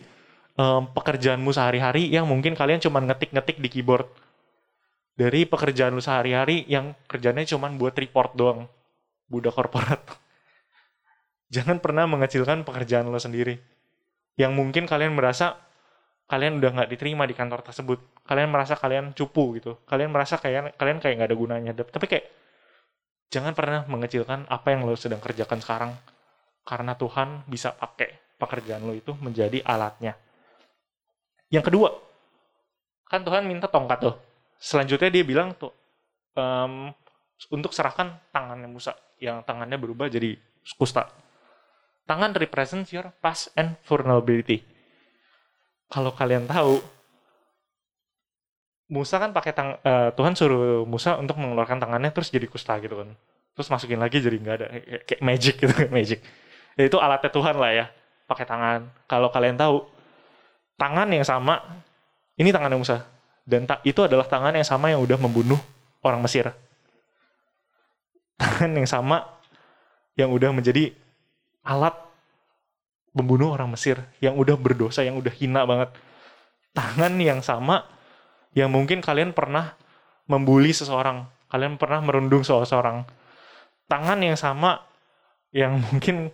um, pekerjaanmu sehari-hari yang mungkin kalian cuman ngetik-ngetik di keyboard dari pekerjaan lu sehari-hari yang kerjanya cuma buat report doang. Budak korporat. Jangan pernah mengecilkan pekerjaan lo sendiri. Yang mungkin kalian merasa kalian udah nggak diterima di kantor tersebut. Kalian merasa kalian cupu gitu. Kalian merasa kayak kalian kayak nggak ada gunanya. Tapi kayak jangan pernah mengecilkan apa yang lo sedang kerjakan sekarang. Karena Tuhan bisa pakai pekerjaan lo itu menjadi alatnya. Yang kedua, kan Tuhan minta tongkat tuh selanjutnya dia bilang tuh um, untuk serahkan tangannya Musa yang tangannya berubah jadi kusta. Tangan represents your past and vulnerability. Kalau kalian tahu, Musa kan pakai tang uh, Tuhan suruh Musa untuk mengeluarkan tangannya terus jadi kusta gitu kan. Terus masukin lagi jadi nggak ada kayak magic gitu magic. Ya, itu alatnya Tuhan lah ya. pakai tangan. Kalau kalian tahu, tangan yang sama, ini tangan Musa. Dan ta- itu adalah tangan yang sama yang udah membunuh orang Mesir. Tangan yang sama yang udah menjadi alat membunuh orang Mesir. Yang udah berdosa, yang udah hina banget. Tangan yang sama yang mungkin kalian pernah membuli seseorang. Kalian pernah merundung seseorang. Tangan yang sama yang mungkin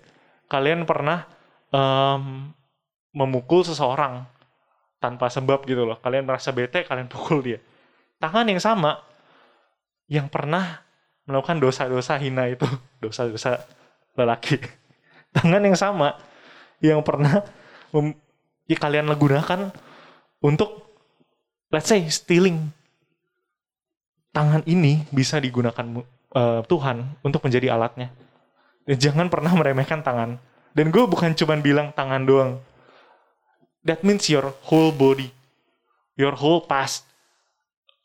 kalian pernah em, memukul seseorang tanpa sebab gitu loh. Kalian merasa bete, kalian pukul dia. Tangan yang sama yang pernah melakukan dosa-dosa hina itu, dosa-dosa lelaki. Tangan yang sama yang pernah mem- ya kalian gunakan untuk let's say stealing. Tangan ini bisa digunakan eh, Tuhan untuk menjadi alatnya. Dan jangan pernah meremehkan tangan. Dan gue bukan cuman bilang tangan doang. That means your whole body. Your whole past.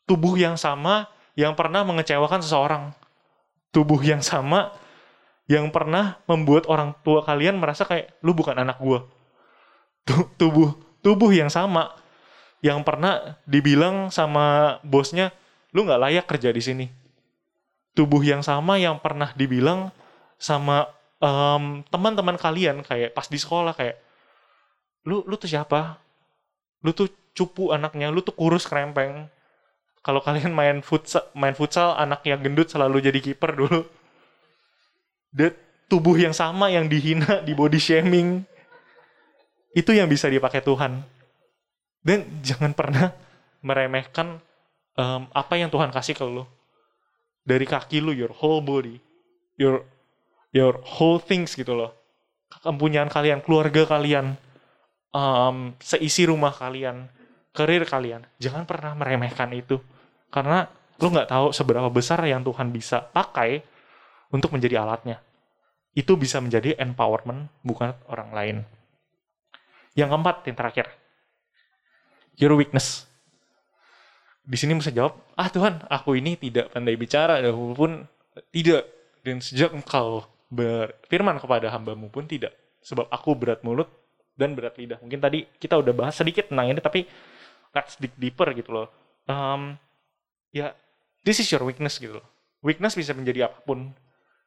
Tubuh yang sama yang pernah mengecewakan seseorang. Tubuh yang sama yang pernah membuat orang tua kalian merasa kayak lu bukan anak. Tu- Tubuh tubuh yang sama yang pernah dibilang sama bosnya lu nggak layak kerja di sini. Tubuh yang sama yang pernah dibilang sama em, teman-teman kalian kayak pas di sekolah kayak lu lu tuh siapa? Lu tuh cupu anaknya, lu tuh kurus krempeng. Kalau kalian main futsal, main futsal anak yang gendut selalu jadi kiper dulu. Dan tubuh yang sama yang dihina, di body shaming. Itu yang bisa dipakai Tuhan. Dan jangan pernah meremehkan em, apa yang Tuhan kasih ke lu. Dari kaki lu, your whole body. Your your whole things gitu loh. Kepunyaan kalian, keluarga kalian, em, seisi rumah kalian, karir kalian. Jangan pernah meremehkan itu. Karena lu nggak tahu seberapa besar yang Tuhan bisa pakai untuk menjadi alatnya. Itu bisa menjadi empowerment, bukan orang lain. Yang keempat, yang terakhir. Your weakness. Di sini bisa jawab, ah Tuhan, aku ini tidak pandai bicara, walaupun tidak. Dan sejak engkau berfirman kepada hambamu pun tidak. Sebab aku berat mulut dan berat lidah. Mungkin tadi kita udah bahas sedikit tentang ini, tapi let's dig deeper gitu loh. Um, ya, this is your weakness gitu loh. Weakness bisa menjadi apa pun.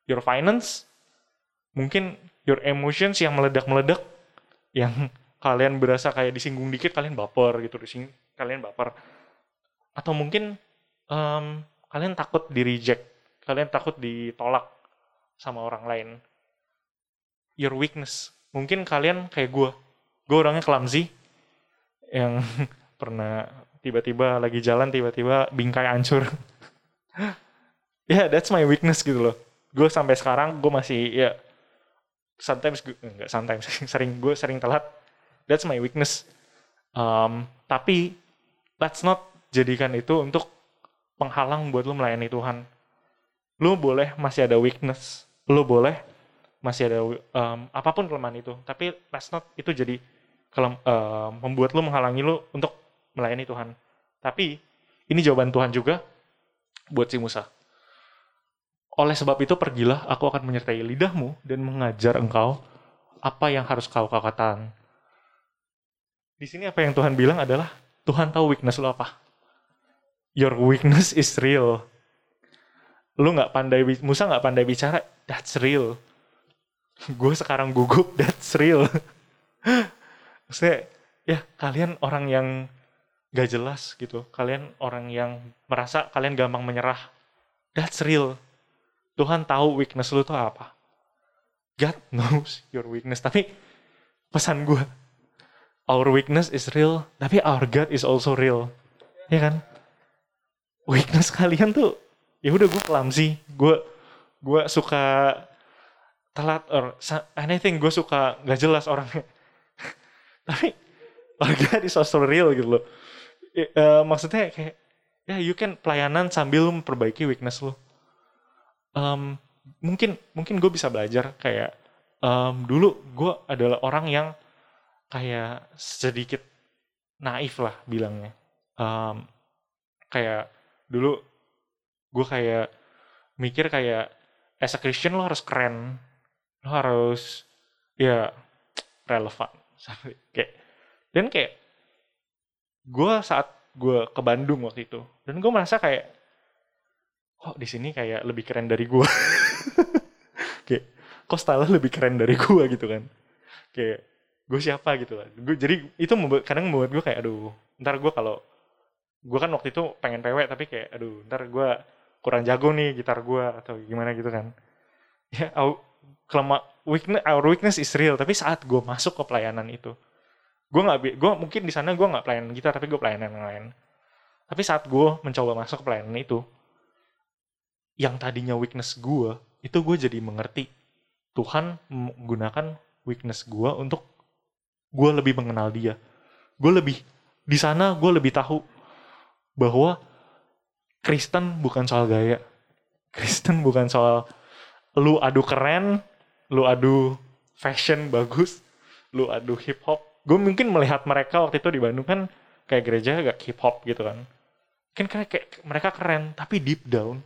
Your finance, mungkin your emotions yang meledak-meledak, yang kalian berasa kayak disinggung dikit, kalian baper gitu, dising kalian baper. Atau mungkin em, kalian takut di reject, kalian takut ditolak sama orang lain. Your weakness, mungkin kalian kayak gue, gue orangnya clumsy, yang pernah tiba-tiba lagi jalan tiba-tiba bingkai hancur. Ya, yeah, that's my weakness gitu loh. Gue sampai sekarang gue masih ya sometimes gue enggak sometimes sering gue sering telat. That's my weakness. Um, tapi let's not jadikan itu untuk penghalang buat lu melayani Tuhan. Lu boleh masih ada weakness. Lu boleh masih ada um, apa pun kelemahan itu. Tapi let's not itu jadi kelem, um, membuat lu menghalangi lu untuk melayani Tuhan. Tapi ini jawaban Tuhan juga buat si Musa. Oleh sebab itu pergilah, aku akan menyertai lidahmu dan mengajar engkau apa yang harus kau katakan. Di sini apa yang Tuhan bilang adalah Tuhan tahu weakness lo apa. Your weakness is real. Lu nggak pandai Musa nggak pandai bicara, that's real. Gue sekarang gugup, that's real. Maksudnya, ya kalian orang yang gak jelas gitu. Kalian orang yang merasa kalian gampang menyerah. That's real. Tuhan tahu weakness lu tuh apa. God knows your weakness. Tapi pesan gue, our weakness is real, tapi our God is also real. Ya kan? Weakness kalian tuh, ya udah gue clumsy, gue gue suka telat or anything, gue suka gak jelas orangnya. tapi our God is also real gitu loh. Uh, maksudnya kayak, ya you can pelayanan sambil memperbaiki weakness lu um, mungkin mungkin gue bisa belajar kayak um, dulu gue adalah orang yang kayak sedikit naif lah bilangnya. Um, kayak dulu gue kayak mikir kayak as a Christian lo harus keren lo harus ya relevan. Kayak dan kayak gue saat gue ke Bandung waktu itu dan gue merasa kayak kok di sini kayak lebih keren dari gue kayak kok style lebih keren dari gue gitu kan? Kayak gue siapa gitu lah gue jadi itu membuat kadang membuat gue kayak aduh ntar gue kalau gue kan waktu itu pengen pewek tapi kayak aduh ntar gue kurang jago nih gitar gue atau gimana gitu kan? Ya au, kelema weakness our weakness is real tapi saat gue masuk ke pelayanan itu gue nggak gue mungkin di sana gue nggak pelayanan gitar tapi gue pelayanan yang lain. Tapi saat gue mencoba masuk ke pelayanan itu yang tadinya weakness gue itu gue jadi mengerti Tuhan menggunakan weakness gue untuk gue lebih mengenal dia. Gue lebih di sana gue lebih tahu bahwa Kristen bukan soal gaya Kristen bukan soal lu adu keren lu adu fashion bagus lu adu hip hop. Gue mungkin melihat mereka waktu itu di Bandung kan kayak gereja agak hip hop gitu kan. Mungkin kayak, kayak mereka keren tapi deep down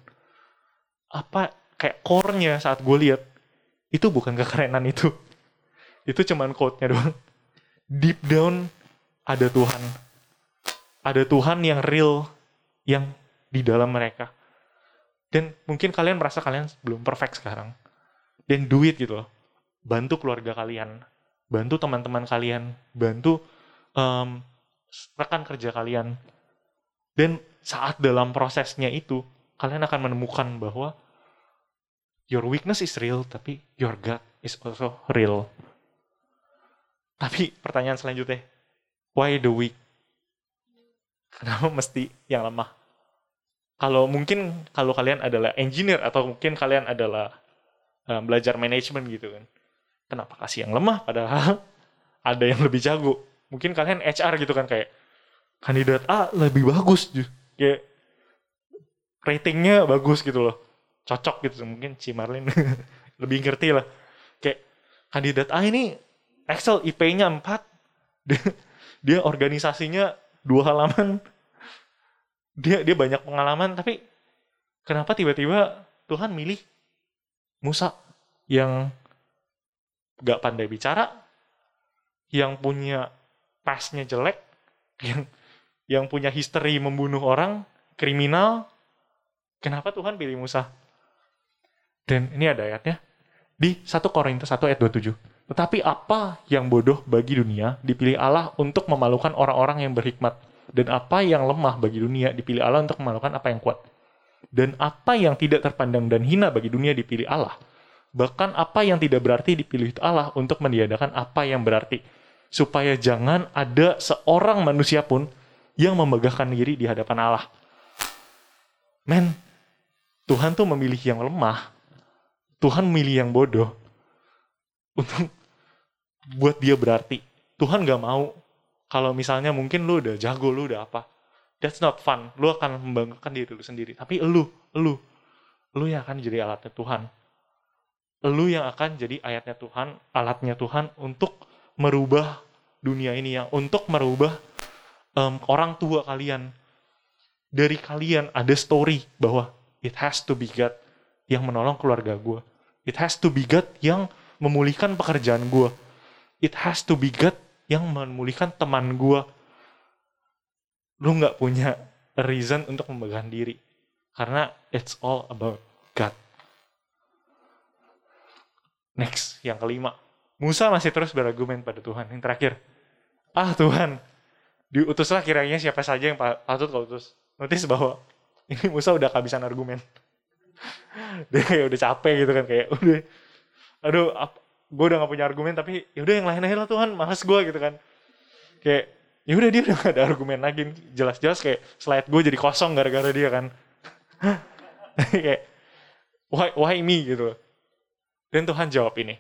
apa kayak core-nya saat gue lihat itu bukan kekerenan itu. Itu cuman quote-nya doang. Deep down ada Tuhan. Ada Tuhan yang real yang di dalam mereka. Dan mungkin kalian merasa kalian belum perfect sekarang. Dan do it gitu loh. Bantu keluarga kalian. Bantu teman-teman kalian, bantu um, rekan kerja kalian. Dan saat dalam prosesnya itu, kalian akan menemukan bahwa your weakness is real, tapi your God is also real. Tapi pertanyaan selanjutnya, why the weak? Kenapa mesti yang lemah? Kalau mungkin kalau kalian adalah engineer atau mungkin kalian adalah um, belajar manajemen gitu kan, kenapa kasih yang lemah padahal ada yang lebih jago mungkin kalian HR gitu kan kayak kandidat A lebih bagus kayak ratingnya bagus gitu loh cocok gitu mungkin si Marlin lebih ngerti lah kayak kandidat A ini Excel IP-nya 4 dia, dia organisasinya dua halaman dia dia banyak pengalaman tapi kenapa tiba-tiba Tuhan milih Musa yang gak pandai bicara, yang punya pasnya jelek, yang yang punya history membunuh orang, kriminal. Kenapa Tuhan pilih Musa? Dan ini ada ayatnya di 1 Korintus 1 ayat 27. Tetapi apa yang bodoh bagi dunia dipilih Allah untuk memalukan orang-orang yang berhikmat. Dan apa yang lemah bagi dunia dipilih Allah untuk memalukan apa yang kuat. Dan apa yang tidak terpandang dan hina bagi dunia dipilih Allah Bahkan apa yang tidak berarti dipilih Allah untuk meniadakan apa yang berarti. Supaya jangan ada seorang manusia pun yang memegahkan diri di hadapan Allah. Men, Tuhan tuh memilih yang lemah. Tuhan memilih yang bodoh. Untuk buat dia berarti. Tuhan gak mau kalau misalnya mungkin lu udah jago, lu udah apa. That's not fun. Lu akan membanggakan diri lu sendiri. Tapi lu, lu, lu yang akan jadi alatnya Tuhan lu yang akan jadi ayatnya Tuhan, alatnya Tuhan untuk merubah dunia ini yang untuk merubah um, orang tua kalian. Dari kalian ada story bahwa it has to be God yang menolong keluarga gue. It has to be God yang memulihkan pekerjaan gue. It has to be God yang memulihkan teman gue. Lu nggak punya reason untuk membanggakan diri. Karena it's all about God. Next, yang kelima. Musa masih terus berargumen pada Tuhan. Yang terakhir, ah Tuhan, diutuslah kiranya siapa saja yang patut kau utus. Notice bahwa ini Musa udah kehabisan argumen. Dia udah capek gitu kan kayak udah aduh gue udah gak punya argumen tapi yaudah yang lain aja lah Tuhan males gue gitu kan kayak ya udah dia udah gak ada argumen lagi jelas-jelas kayak slide gue jadi kosong gara-gara dia kan kayak why why me gitu dan Tuhan jawab ini.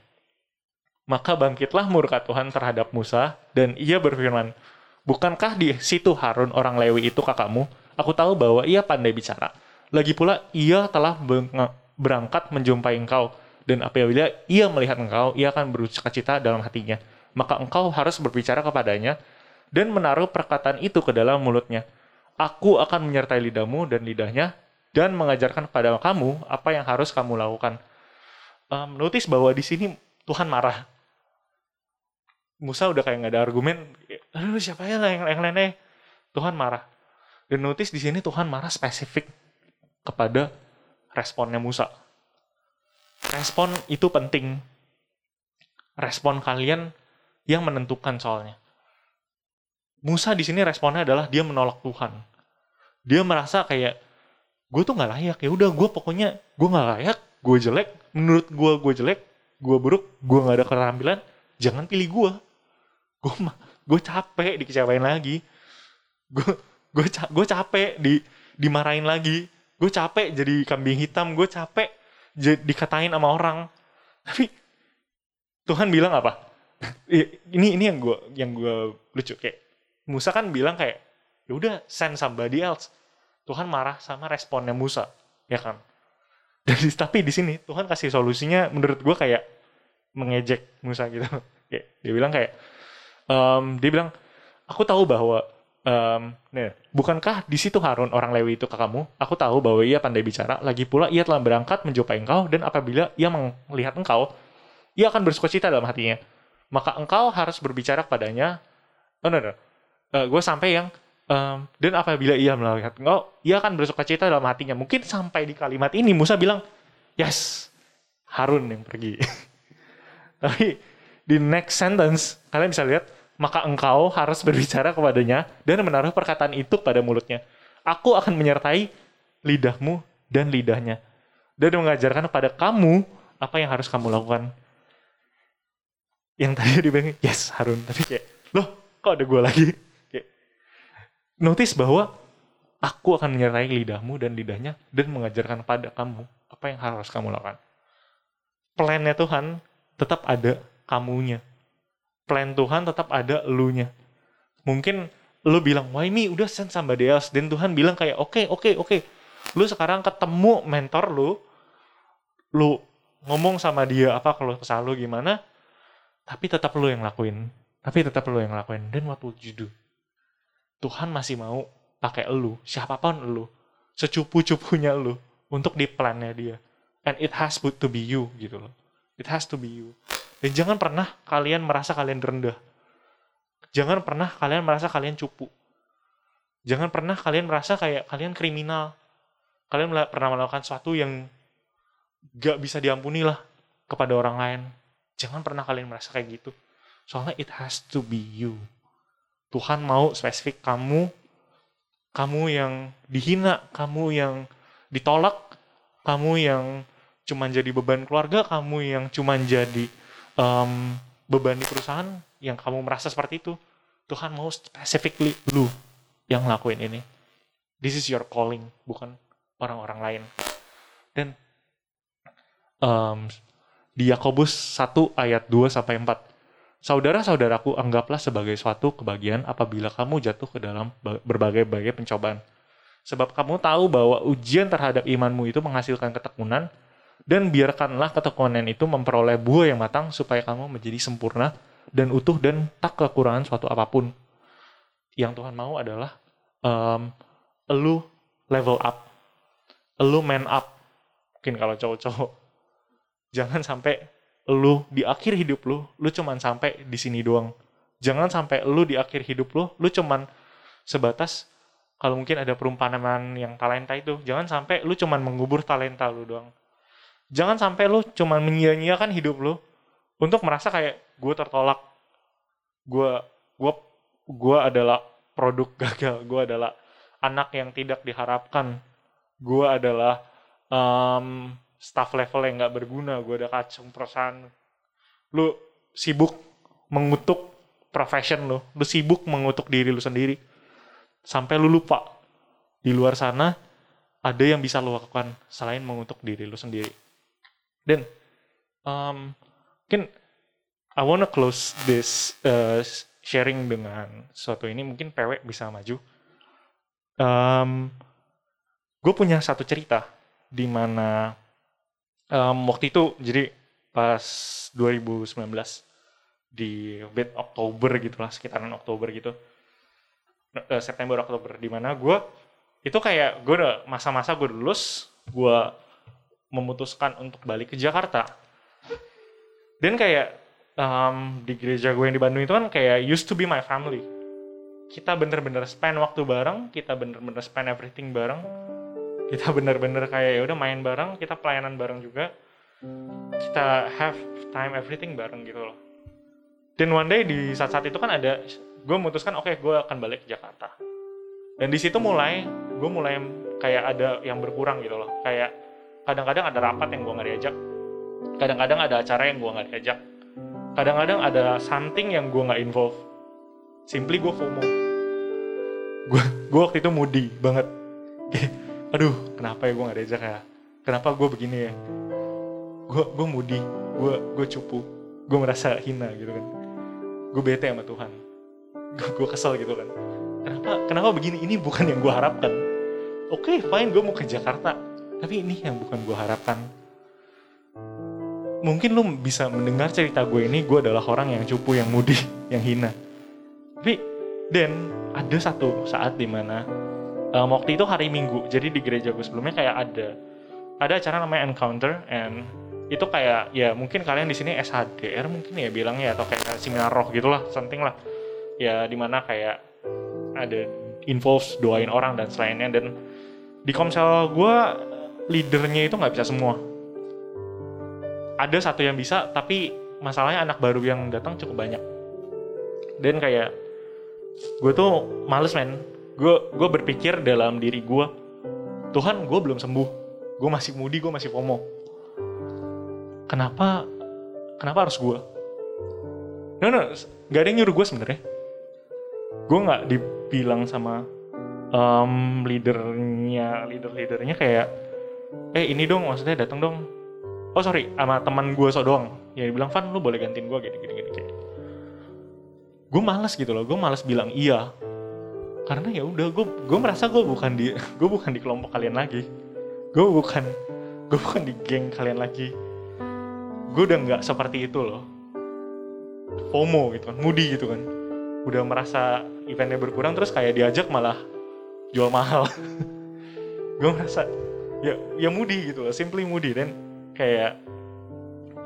Maka bangkitlah murka Tuhan terhadap Musa, dan ia berfirman, Bukankah di situ Harun orang Lewi itu kakakmu? Aku tahu bahwa ia pandai bicara. Lagi pula, ia telah berangkat menjumpai engkau, dan apabila ia melihat engkau, ia akan berusaha cita dalam hatinya. Maka engkau harus berbicara kepadanya, dan menaruh perkataan itu ke dalam mulutnya. Aku akan menyertai lidahmu dan lidahnya, dan mengajarkan kepada kamu apa yang harus kamu lakukan um, notice bahwa di sini Tuhan marah. Musa udah kayak nggak ada argumen aduh siapa ya yang, yang lainnya Tuhan marah dan notice di sini Tuhan marah spesifik kepada responnya Musa. Respon itu penting. Respon kalian yang menentukan soalnya. Musa di sini responnya adalah dia menolak Tuhan. Dia merasa kayak gue tuh nggak layak. Ya udah gue pokoknya gue nggak layak gue jelek menurut gue gue jelek gue buruk gue nggak ada keterampilan jangan pilih gue gue gue capek dikecewain lagi. Gue gue gue capek di dimarahin lagi gue capek jadi kambing hitam gue capek dikatain sama orang. Tapi Tuhan bilang apa? Ini ini yang gue yang gue lucu. Kayak Musa kan bilang kayak ya udah send somebody else. Tuhan marah sama responnya Musa ya kan? Dan tapi di sini Tuhan kasih solusinya menurut gue kayak mengejek Musa gitu. Kayak dia bilang kayak um, dia bilang aku tahu bahwa um, nih, bukankah di situ Harun orang Lewi itu kakakmu? Aku tahu bahwa ia pandai bicara. Lagi pula ia telah berangkat menjumpai engkau dan apabila ia melihat engkau, ia akan bersuka cita dalam hatinya. Maka engkau harus berbicara kepadanya. Oh, no, no. Uh, gue sampai yang um, dan apabila ia melihat engkau, ia akan bersuka cita dalam hatinya. Mungkin sampai di kalimat ini Musa bilang, yes, Harun yang pergi. Tapi di next sentence kalian bisa lihat maka engkau harus berbicara kepadanya dan menaruh perkataan itu pada mulutnya. Aku akan menyertai lidahmu dan lidahnya dan mengajarkan kepada kamu apa yang harus kamu lakukan. Yang tadi dibilang, yes Harun. Tapi kayak, loh kok ada gue lagi? Kayak, notice bahwa aku akan menyertai lidahmu dan lidahnya dan mengajarkan pada kamu apa yang harus kamu lakukan. Plannya Tuhan tetap ada kamunya. Plan Tuhan tetap ada elunya. Mungkin lu bilang, why me? Udah send somebody else. Dan Tuhan bilang kayak, oke, okay, oke, okay, oke. Okay. Lu sekarang ketemu mentor lu, lu ngomong sama dia apa kalau kesal lu gimana, tapi tetap lu yang lakuin. Tapi tetap lu yang lakuin. Dan what would you do? Tuhan masih mau pakai lu, siapa pun lu, secupu-cupunya lu, untuk di plannya dia. And it has to be you, gitu loh. It has to be you. Dan jangan pernah kalian merasa kalian rendah. Jangan pernah kalian merasa kalian cupu. Jangan pernah kalian merasa kayak kalian kriminal. Kalian pernah melakukan sesuatu yang gak bisa diampuni lah kepada orang lain. Jangan pernah kalian merasa kayak gitu. Soalnya it has to be you. Tuhan mau spesifik kamu, kamu yang dihina, kamu yang ditolak, kamu yang cuman jadi beban keluarga, kamu yang cuman jadi um, beban di perusahaan yang kamu merasa seperti itu, Tuhan mau specifically lu yang ngelakuin ini. This is your calling, bukan orang-orang lain. Dan um, di Yakobus 1 ayat 2 sampai 4. Saudara-saudaraku, anggaplah sebagai suatu kebahagiaan apabila kamu jatuh ke dalam berbagai-bagai pencobaan. Sebab kamu tahu bahwa ujian terhadap imanmu itu menghasilkan ketekunan, dan biarkanlah ketekunan itu memperoleh buah yang matang supaya kamu menjadi sempurna dan utuh dan tak kekurangan suatu apa pun. Yang Tuhan mau adalah um, lu level up, lu man up. Mungkin kalau cowok-cowok, jangan sampai lu di akhir hidup lu, lu cuman sampai di sini doang. Jangan sampai lu di akhir hidup lu, lu cuman sebatas kalau mungkin ada perumpamaan yang talenta itu, jangan sampai lu cuman mengubur talenta lu doang jangan sampai lu cuman menyia-nyiakan hidup lu. Untuk merasa kayak gue tertolak. Gue gue gue adalah produk gagal. Gue adalah anak yang tidak diharapkan. Gue adalah um, staff level yang nggak berguna. Gue ada kacau perusahaan. Lu sibuk mengutuk profession lu. Lu sibuk mengutuk diri lu sendiri. Sampai lu lupa. Di luar sana ada yang bisa lu lakukan selain mengutuk diri lu sendiri dan um, mungkin I wanna close this uh, sharing dengan suatu ini mungkin PW bisa maju. Um, gue punya satu cerita di mana um, waktu itu jadi pas 2019 di bed Oktober gitu lah sekitaran Oktober gitu uh, September Oktober di mana gue itu kayak gue udah masa-masa gue lulus gue memutuskan untuk balik ke Jakarta. Dan kayak um, di gereja gue yang di Bandung itu kan kayak used to be my family. Kita bener-bener spend waktu bareng kita bener-bener spend everything bareng. Kita bener-bener kayak ya udah main bareng kita pelayanan bareng juga. Kita have time everything bareng gitu loh. Dan one day di saat-saat itu kan ada gue memutuskan oke okay, gue akan balik ke Jakarta. Dan di situ mulai gue mulai kayak ada yang berkurang gitu loh. Kayak kadang-kadang ada rapat yang gue nggak diajak. Kadang-kadang ada acara yang gue nggak diajak. Kadang-kadang ada something yang gue nggak involve. Simply gue FOMO. Gue gue waktu itu moody banget. Aduh kenapa ya gue nggak diajak ya? Kenapa gue begini ya? Gue gue moody. Gue gue cupu. Gue merasa hina gitu kan. Gue bete sama Tuhan. Gue gue kesel gitu kan. Kenapa kenapa begini? Ini bukan yang gue harapkan. Oke okay, fine. Gue mau ke Jakarta tapi ini yang bukan gue harapkan. Mungkin lu bisa mendengar cerita gue ini gue adalah orang yang cupu yang mudi yang hina. Tapi dan ada satu saat di mana um, waktu itu hari minggu jadi di gereja gue sebelumnya kayak ada ada acara namanya encounter and itu kayak ya mungkin kalian di sini SHDR mungkin ya bilangnya atau kayak seminar roh gitulah something lah. Ya di mana kayak ada involves doain orang dan selainnya dan di komsel gue leadernya itu nggak bisa semua. Ada satu yang bisa tapi masalahnya anak baru yang datang cukup banyak. Dan kayak gue tuh males men. Gue gue berpikir dalam diri gue Tuhan gue belum sembuh. Gue masih mudi gue masih FOMO. Kenapa kenapa harus gue no no gak ada yang nyuruh gue sebenarnya. Gue nggak dibilang sama um, leadernya leader leadernya kayak eh ini dong maksudnya datang dong. Oh sorry sama teman gue so doang. Ya bilang Van lu boleh gantiin gue gini gini gini gue males gitu loh gue males bilang iya. Karena ya udah gue gue merasa gue bukan di gue bukan di kelompok kalian lagi. Gue bukan gue bukan di geng kalian lagi. Gue udah nggak seperti itu loh. FOMO gitu kan moody gitu kan. Udah merasa eventnya berkurang terus kayak diajak malah jual mahal. Gue merasa ya ya moody gitu loh simply moody. Dan kayak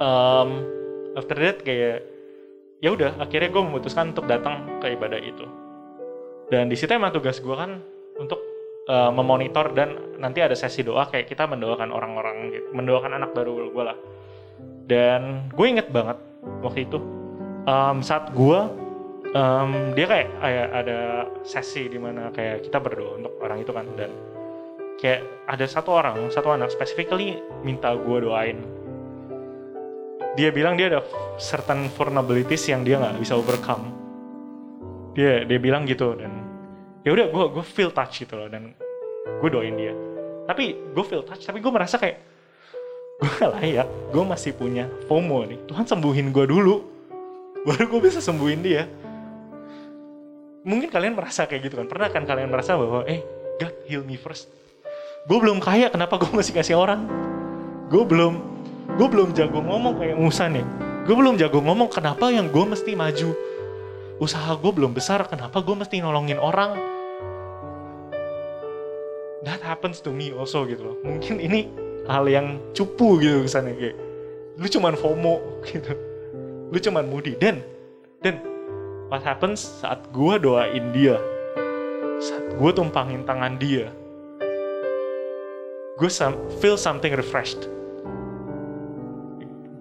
um, after that kayak ya udah akhirnya gue memutuskan untuk datang ke ibadah itu. Dan di situ emang tugas gue kan untuk uh, memonitor dan nanti ada sesi doa kayak kita mendoakan orang-orang gitu mendoakan anak baru gue lah. Dan gue inget banget waktu itu um, saat gue um, dia kayak, ada sesi di mana kayak kita berdoa untuk orang itu kan. Dan kayak ada satu orang satu anak specifically minta gue doain. Dia bilang dia ada certain vulnerabilities yang dia nggak bisa overcome. Dia dia bilang gitu dan ya udah gue gue feel touch gitu loh dan gue doain dia. Tapi gue feel touch tapi gue merasa kayak gue gak layak gue masih punya FOMO nih. Tuhan sembuhin gue dulu baru gue bisa sembuhin dia. Mungkin kalian merasa kayak gitu kan? Pernah kan kalian merasa bahwa eh God heal me first gue belum kaya kenapa gue masih kasih orang? Gue belum gue belum jago ngomong kayak Musa nih. Gue belum jago ngomong kenapa yang gue mesti maju? Usaha gue belum besar kenapa gue mesti nolongin orang? That happens to me also gitu loh. Mungkin ini hal yang cupu gitu kesannya kayak lu cuman FOMO gitu. Lu cuman moody. Dan dan what happens saat gue doain dia? Saat gue tumpangin tangan dia gue feel something refreshed.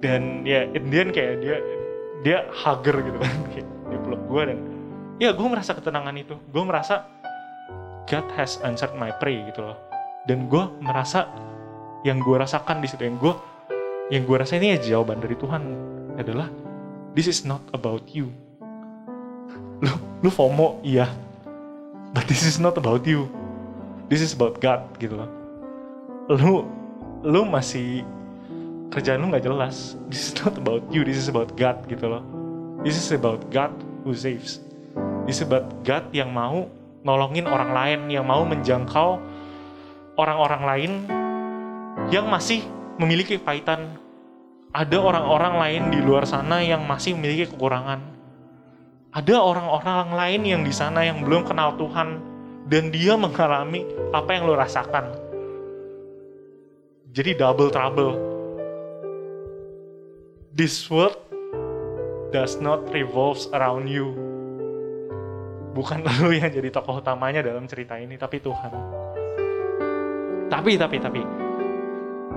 Dan ya Indian kayak dia dia hugger gitu. Kan dia peluk gue dan ya gue merasa ketenangan itu. Gue merasa God has answered my pray gitu loh. Dan gue merasa yang gue rasakan di situ yang gue yang gue rasa ini ya jawaban dari Tuhan adalah this is not about you. Lu lu FOMO iya. But this is not about you. This is about God gitu loh lu lu masih kerjaan lu nggak jelas. This is not about you this is about God gitu loh. This is about God who saves. This is about God yang mau nolongin orang lain yang mau menjangkau orang-orang lain yang masih memiliki kepahitan ada orang-orang lain di luar sana yang masih memiliki kekurangan. Ada orang-orang lain yang di sana yang belum kenal Tuhan dan dia mengalami apa yang lo rasakan. Jadi double trouble. This world does not revolves around you. Bukan lu yang jadi tokoh utamanya dalam cerita ini, tapi Tuhan. Tapi, tapi, tapi,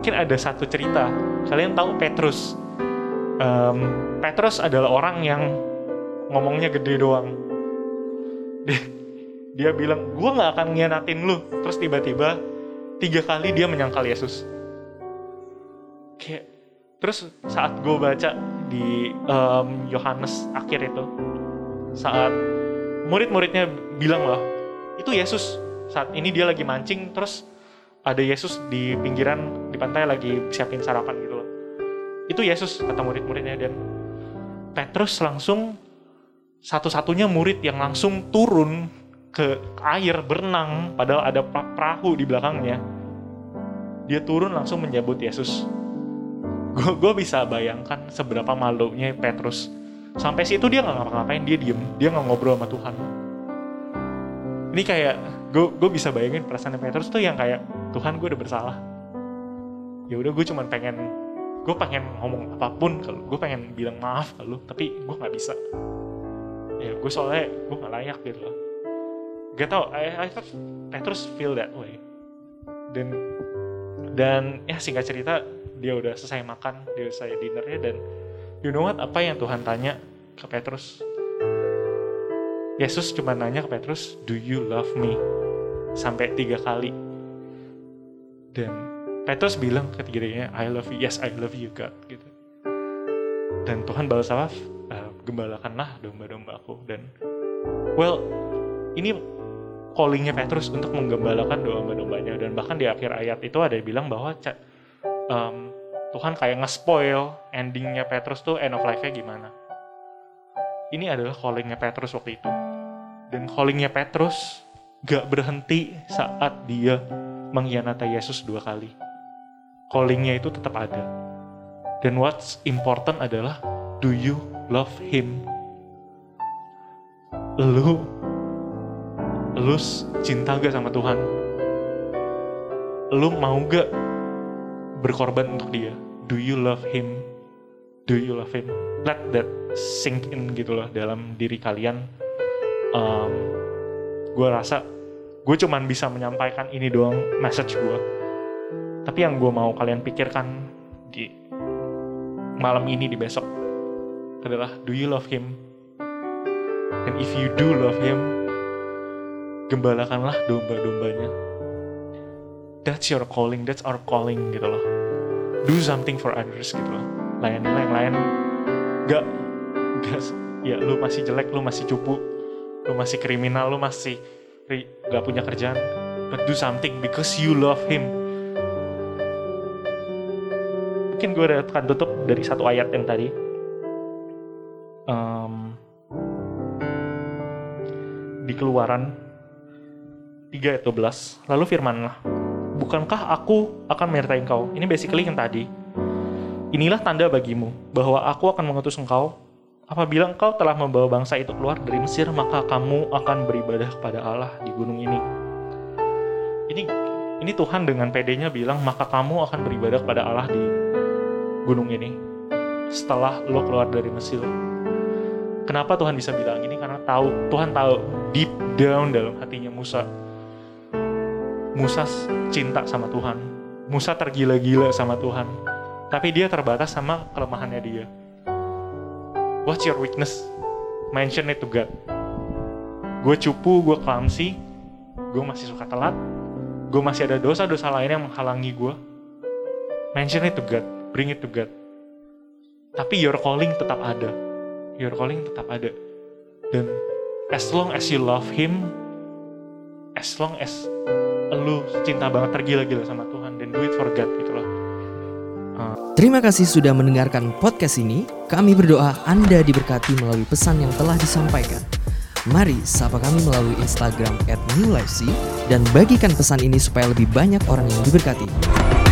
mungkin ada satu cerita. Kalian tahu Petrus. Um, Petrus adalah orang yang ngomongnya gede doang. Dia, dia bilang, gue gak akan ngianatin lu. Terus tiba-tiba, tiga kali dia menyangkal Yesus. Kayak, terus saat gue baca di um, Yohanes akhir itu, saat murid-muridnya bilang loh, itu Yesus. Saat ini dia lagi mancing, terus ada Yesus di pinggiran di pantai lagi siapin sarapan gitu loh. Itu Yesus kata murid-muridnya dan Petrus langsung satu-satunya murid yang langsung turun ke air berenang padahal ada perahu di belakangnya. Dia turun langsung menyebut Yesus. Gue bisa bayangkan seberapa malunya Petrus. Sampai situ dia nggak ngapa-ngapain, dia diem, dia nggak ngobrol sama Tuhan. Ini kayak gue bisa bayangin perasaan Petrus tuh yang kayak Tuhan gue udah bersalah. Ya udah gue cuman pengen gue pengen ngomong apa pun kalau gue pengen bilang maaf ke lu tapi gue nggak bisa ya gue soalnya gue nggak layak gitu loh gak tau I, I Petrus feel that way dan dan ya singkat cerita dia udah selesai makan dia udah selesai dinnernya dan you know what? Apa yang Tuhan tanya ke Petrus? Yesus cuma nanya ke Petrus do you love me? Sampai tiga kali. Dan Petrus bilang ketiganya I love you. Yes I love you God gitu. Dan Tuhan balas apa? Uh, gembalakanlah domba-domba aku dan well ini callingnya Petrus untuk menggembalakan domba-dombanya. Dan bahkan di akhir ayat itu ada yang bilang bahwa um, Tuhan kayak nge-spoil endingnya Petrus tuh end of life-nya gimana ini adalah callingnya Petrus waktu itu dan callingnya Petrus gak berhenti saat dia mengkhianati Yesus dua kali callingnya itu tetap ada. Dan what's important adalah, do you love him? Lu, lu cinta gak sama Tuhan? Lu mau gak berkorban untuk dia? Do you love him? Do you love him? Let that sink in gitu loh dalam diri kalian. Um, gue rasa gue cuman bisa menyampaikan ini doang message gue tapi yang gue mau kalian pikirkan di malam ini di besok adalah do you love him? And if you do love him, gembalakanlah domba-dombanya. That's your calling, that's our calling gitu loh. Do something for others gitu loh. Yang lain. Gak, gak, ya lu masih jelek, lu masih cupu, lu masih kriminal, lu masih gak punya kerjaan. But do something because you love him mungkin gue akan tutup dari satu ayat yang tadi. Um, di keluaran 3 ayat 12. Lalu firmanlah, bukankah aku akan menyertai engkau? Ini basically yang tadi. Inilah tanda bagimu bahwa aku akan mengutus engkau. Apabila engkau telah membawa bangsa itu keluar dari Mesir, maka kamu akan beribadah kepada Allah di gunung ini. Ini ini Tuhan dengan pedenya bilang, maka kamu akan beribadah kepada Allah di gunung ini setelah lo keluar dari Mesir. Kenapa Tuhan bisa bilang ini? Karena tahu Tuhan tahu deep down dalam hatinya Musa. Musa cinta sama Tuhan. Musa tergila-gila sama Tuhan. Tapi dia terbatas sama kelemahannya dia. What's your weakness? Mention it to God. Gue cupu, gue clumsy, gue masih suka telat, gue masih ada dosa-dosa lain yang menghalangi gue. Mention it to God bring it to God. Tapi your calling tetap ada. Your calling tetap ada. Dan as long as you love Him, as long as lu cinta banget tergila-gila sama Tuhan, dan do it for God gitu loh. Uh. Terima kasih sudah mendengarkan podcast ini. Kami berdoa Anda diberkati melalui pesan yang telah disampaikan. Mari sapa kami melalui Instagram at New Life dan bagikan pesan ini supaya lebih banyak orang yang diberkati.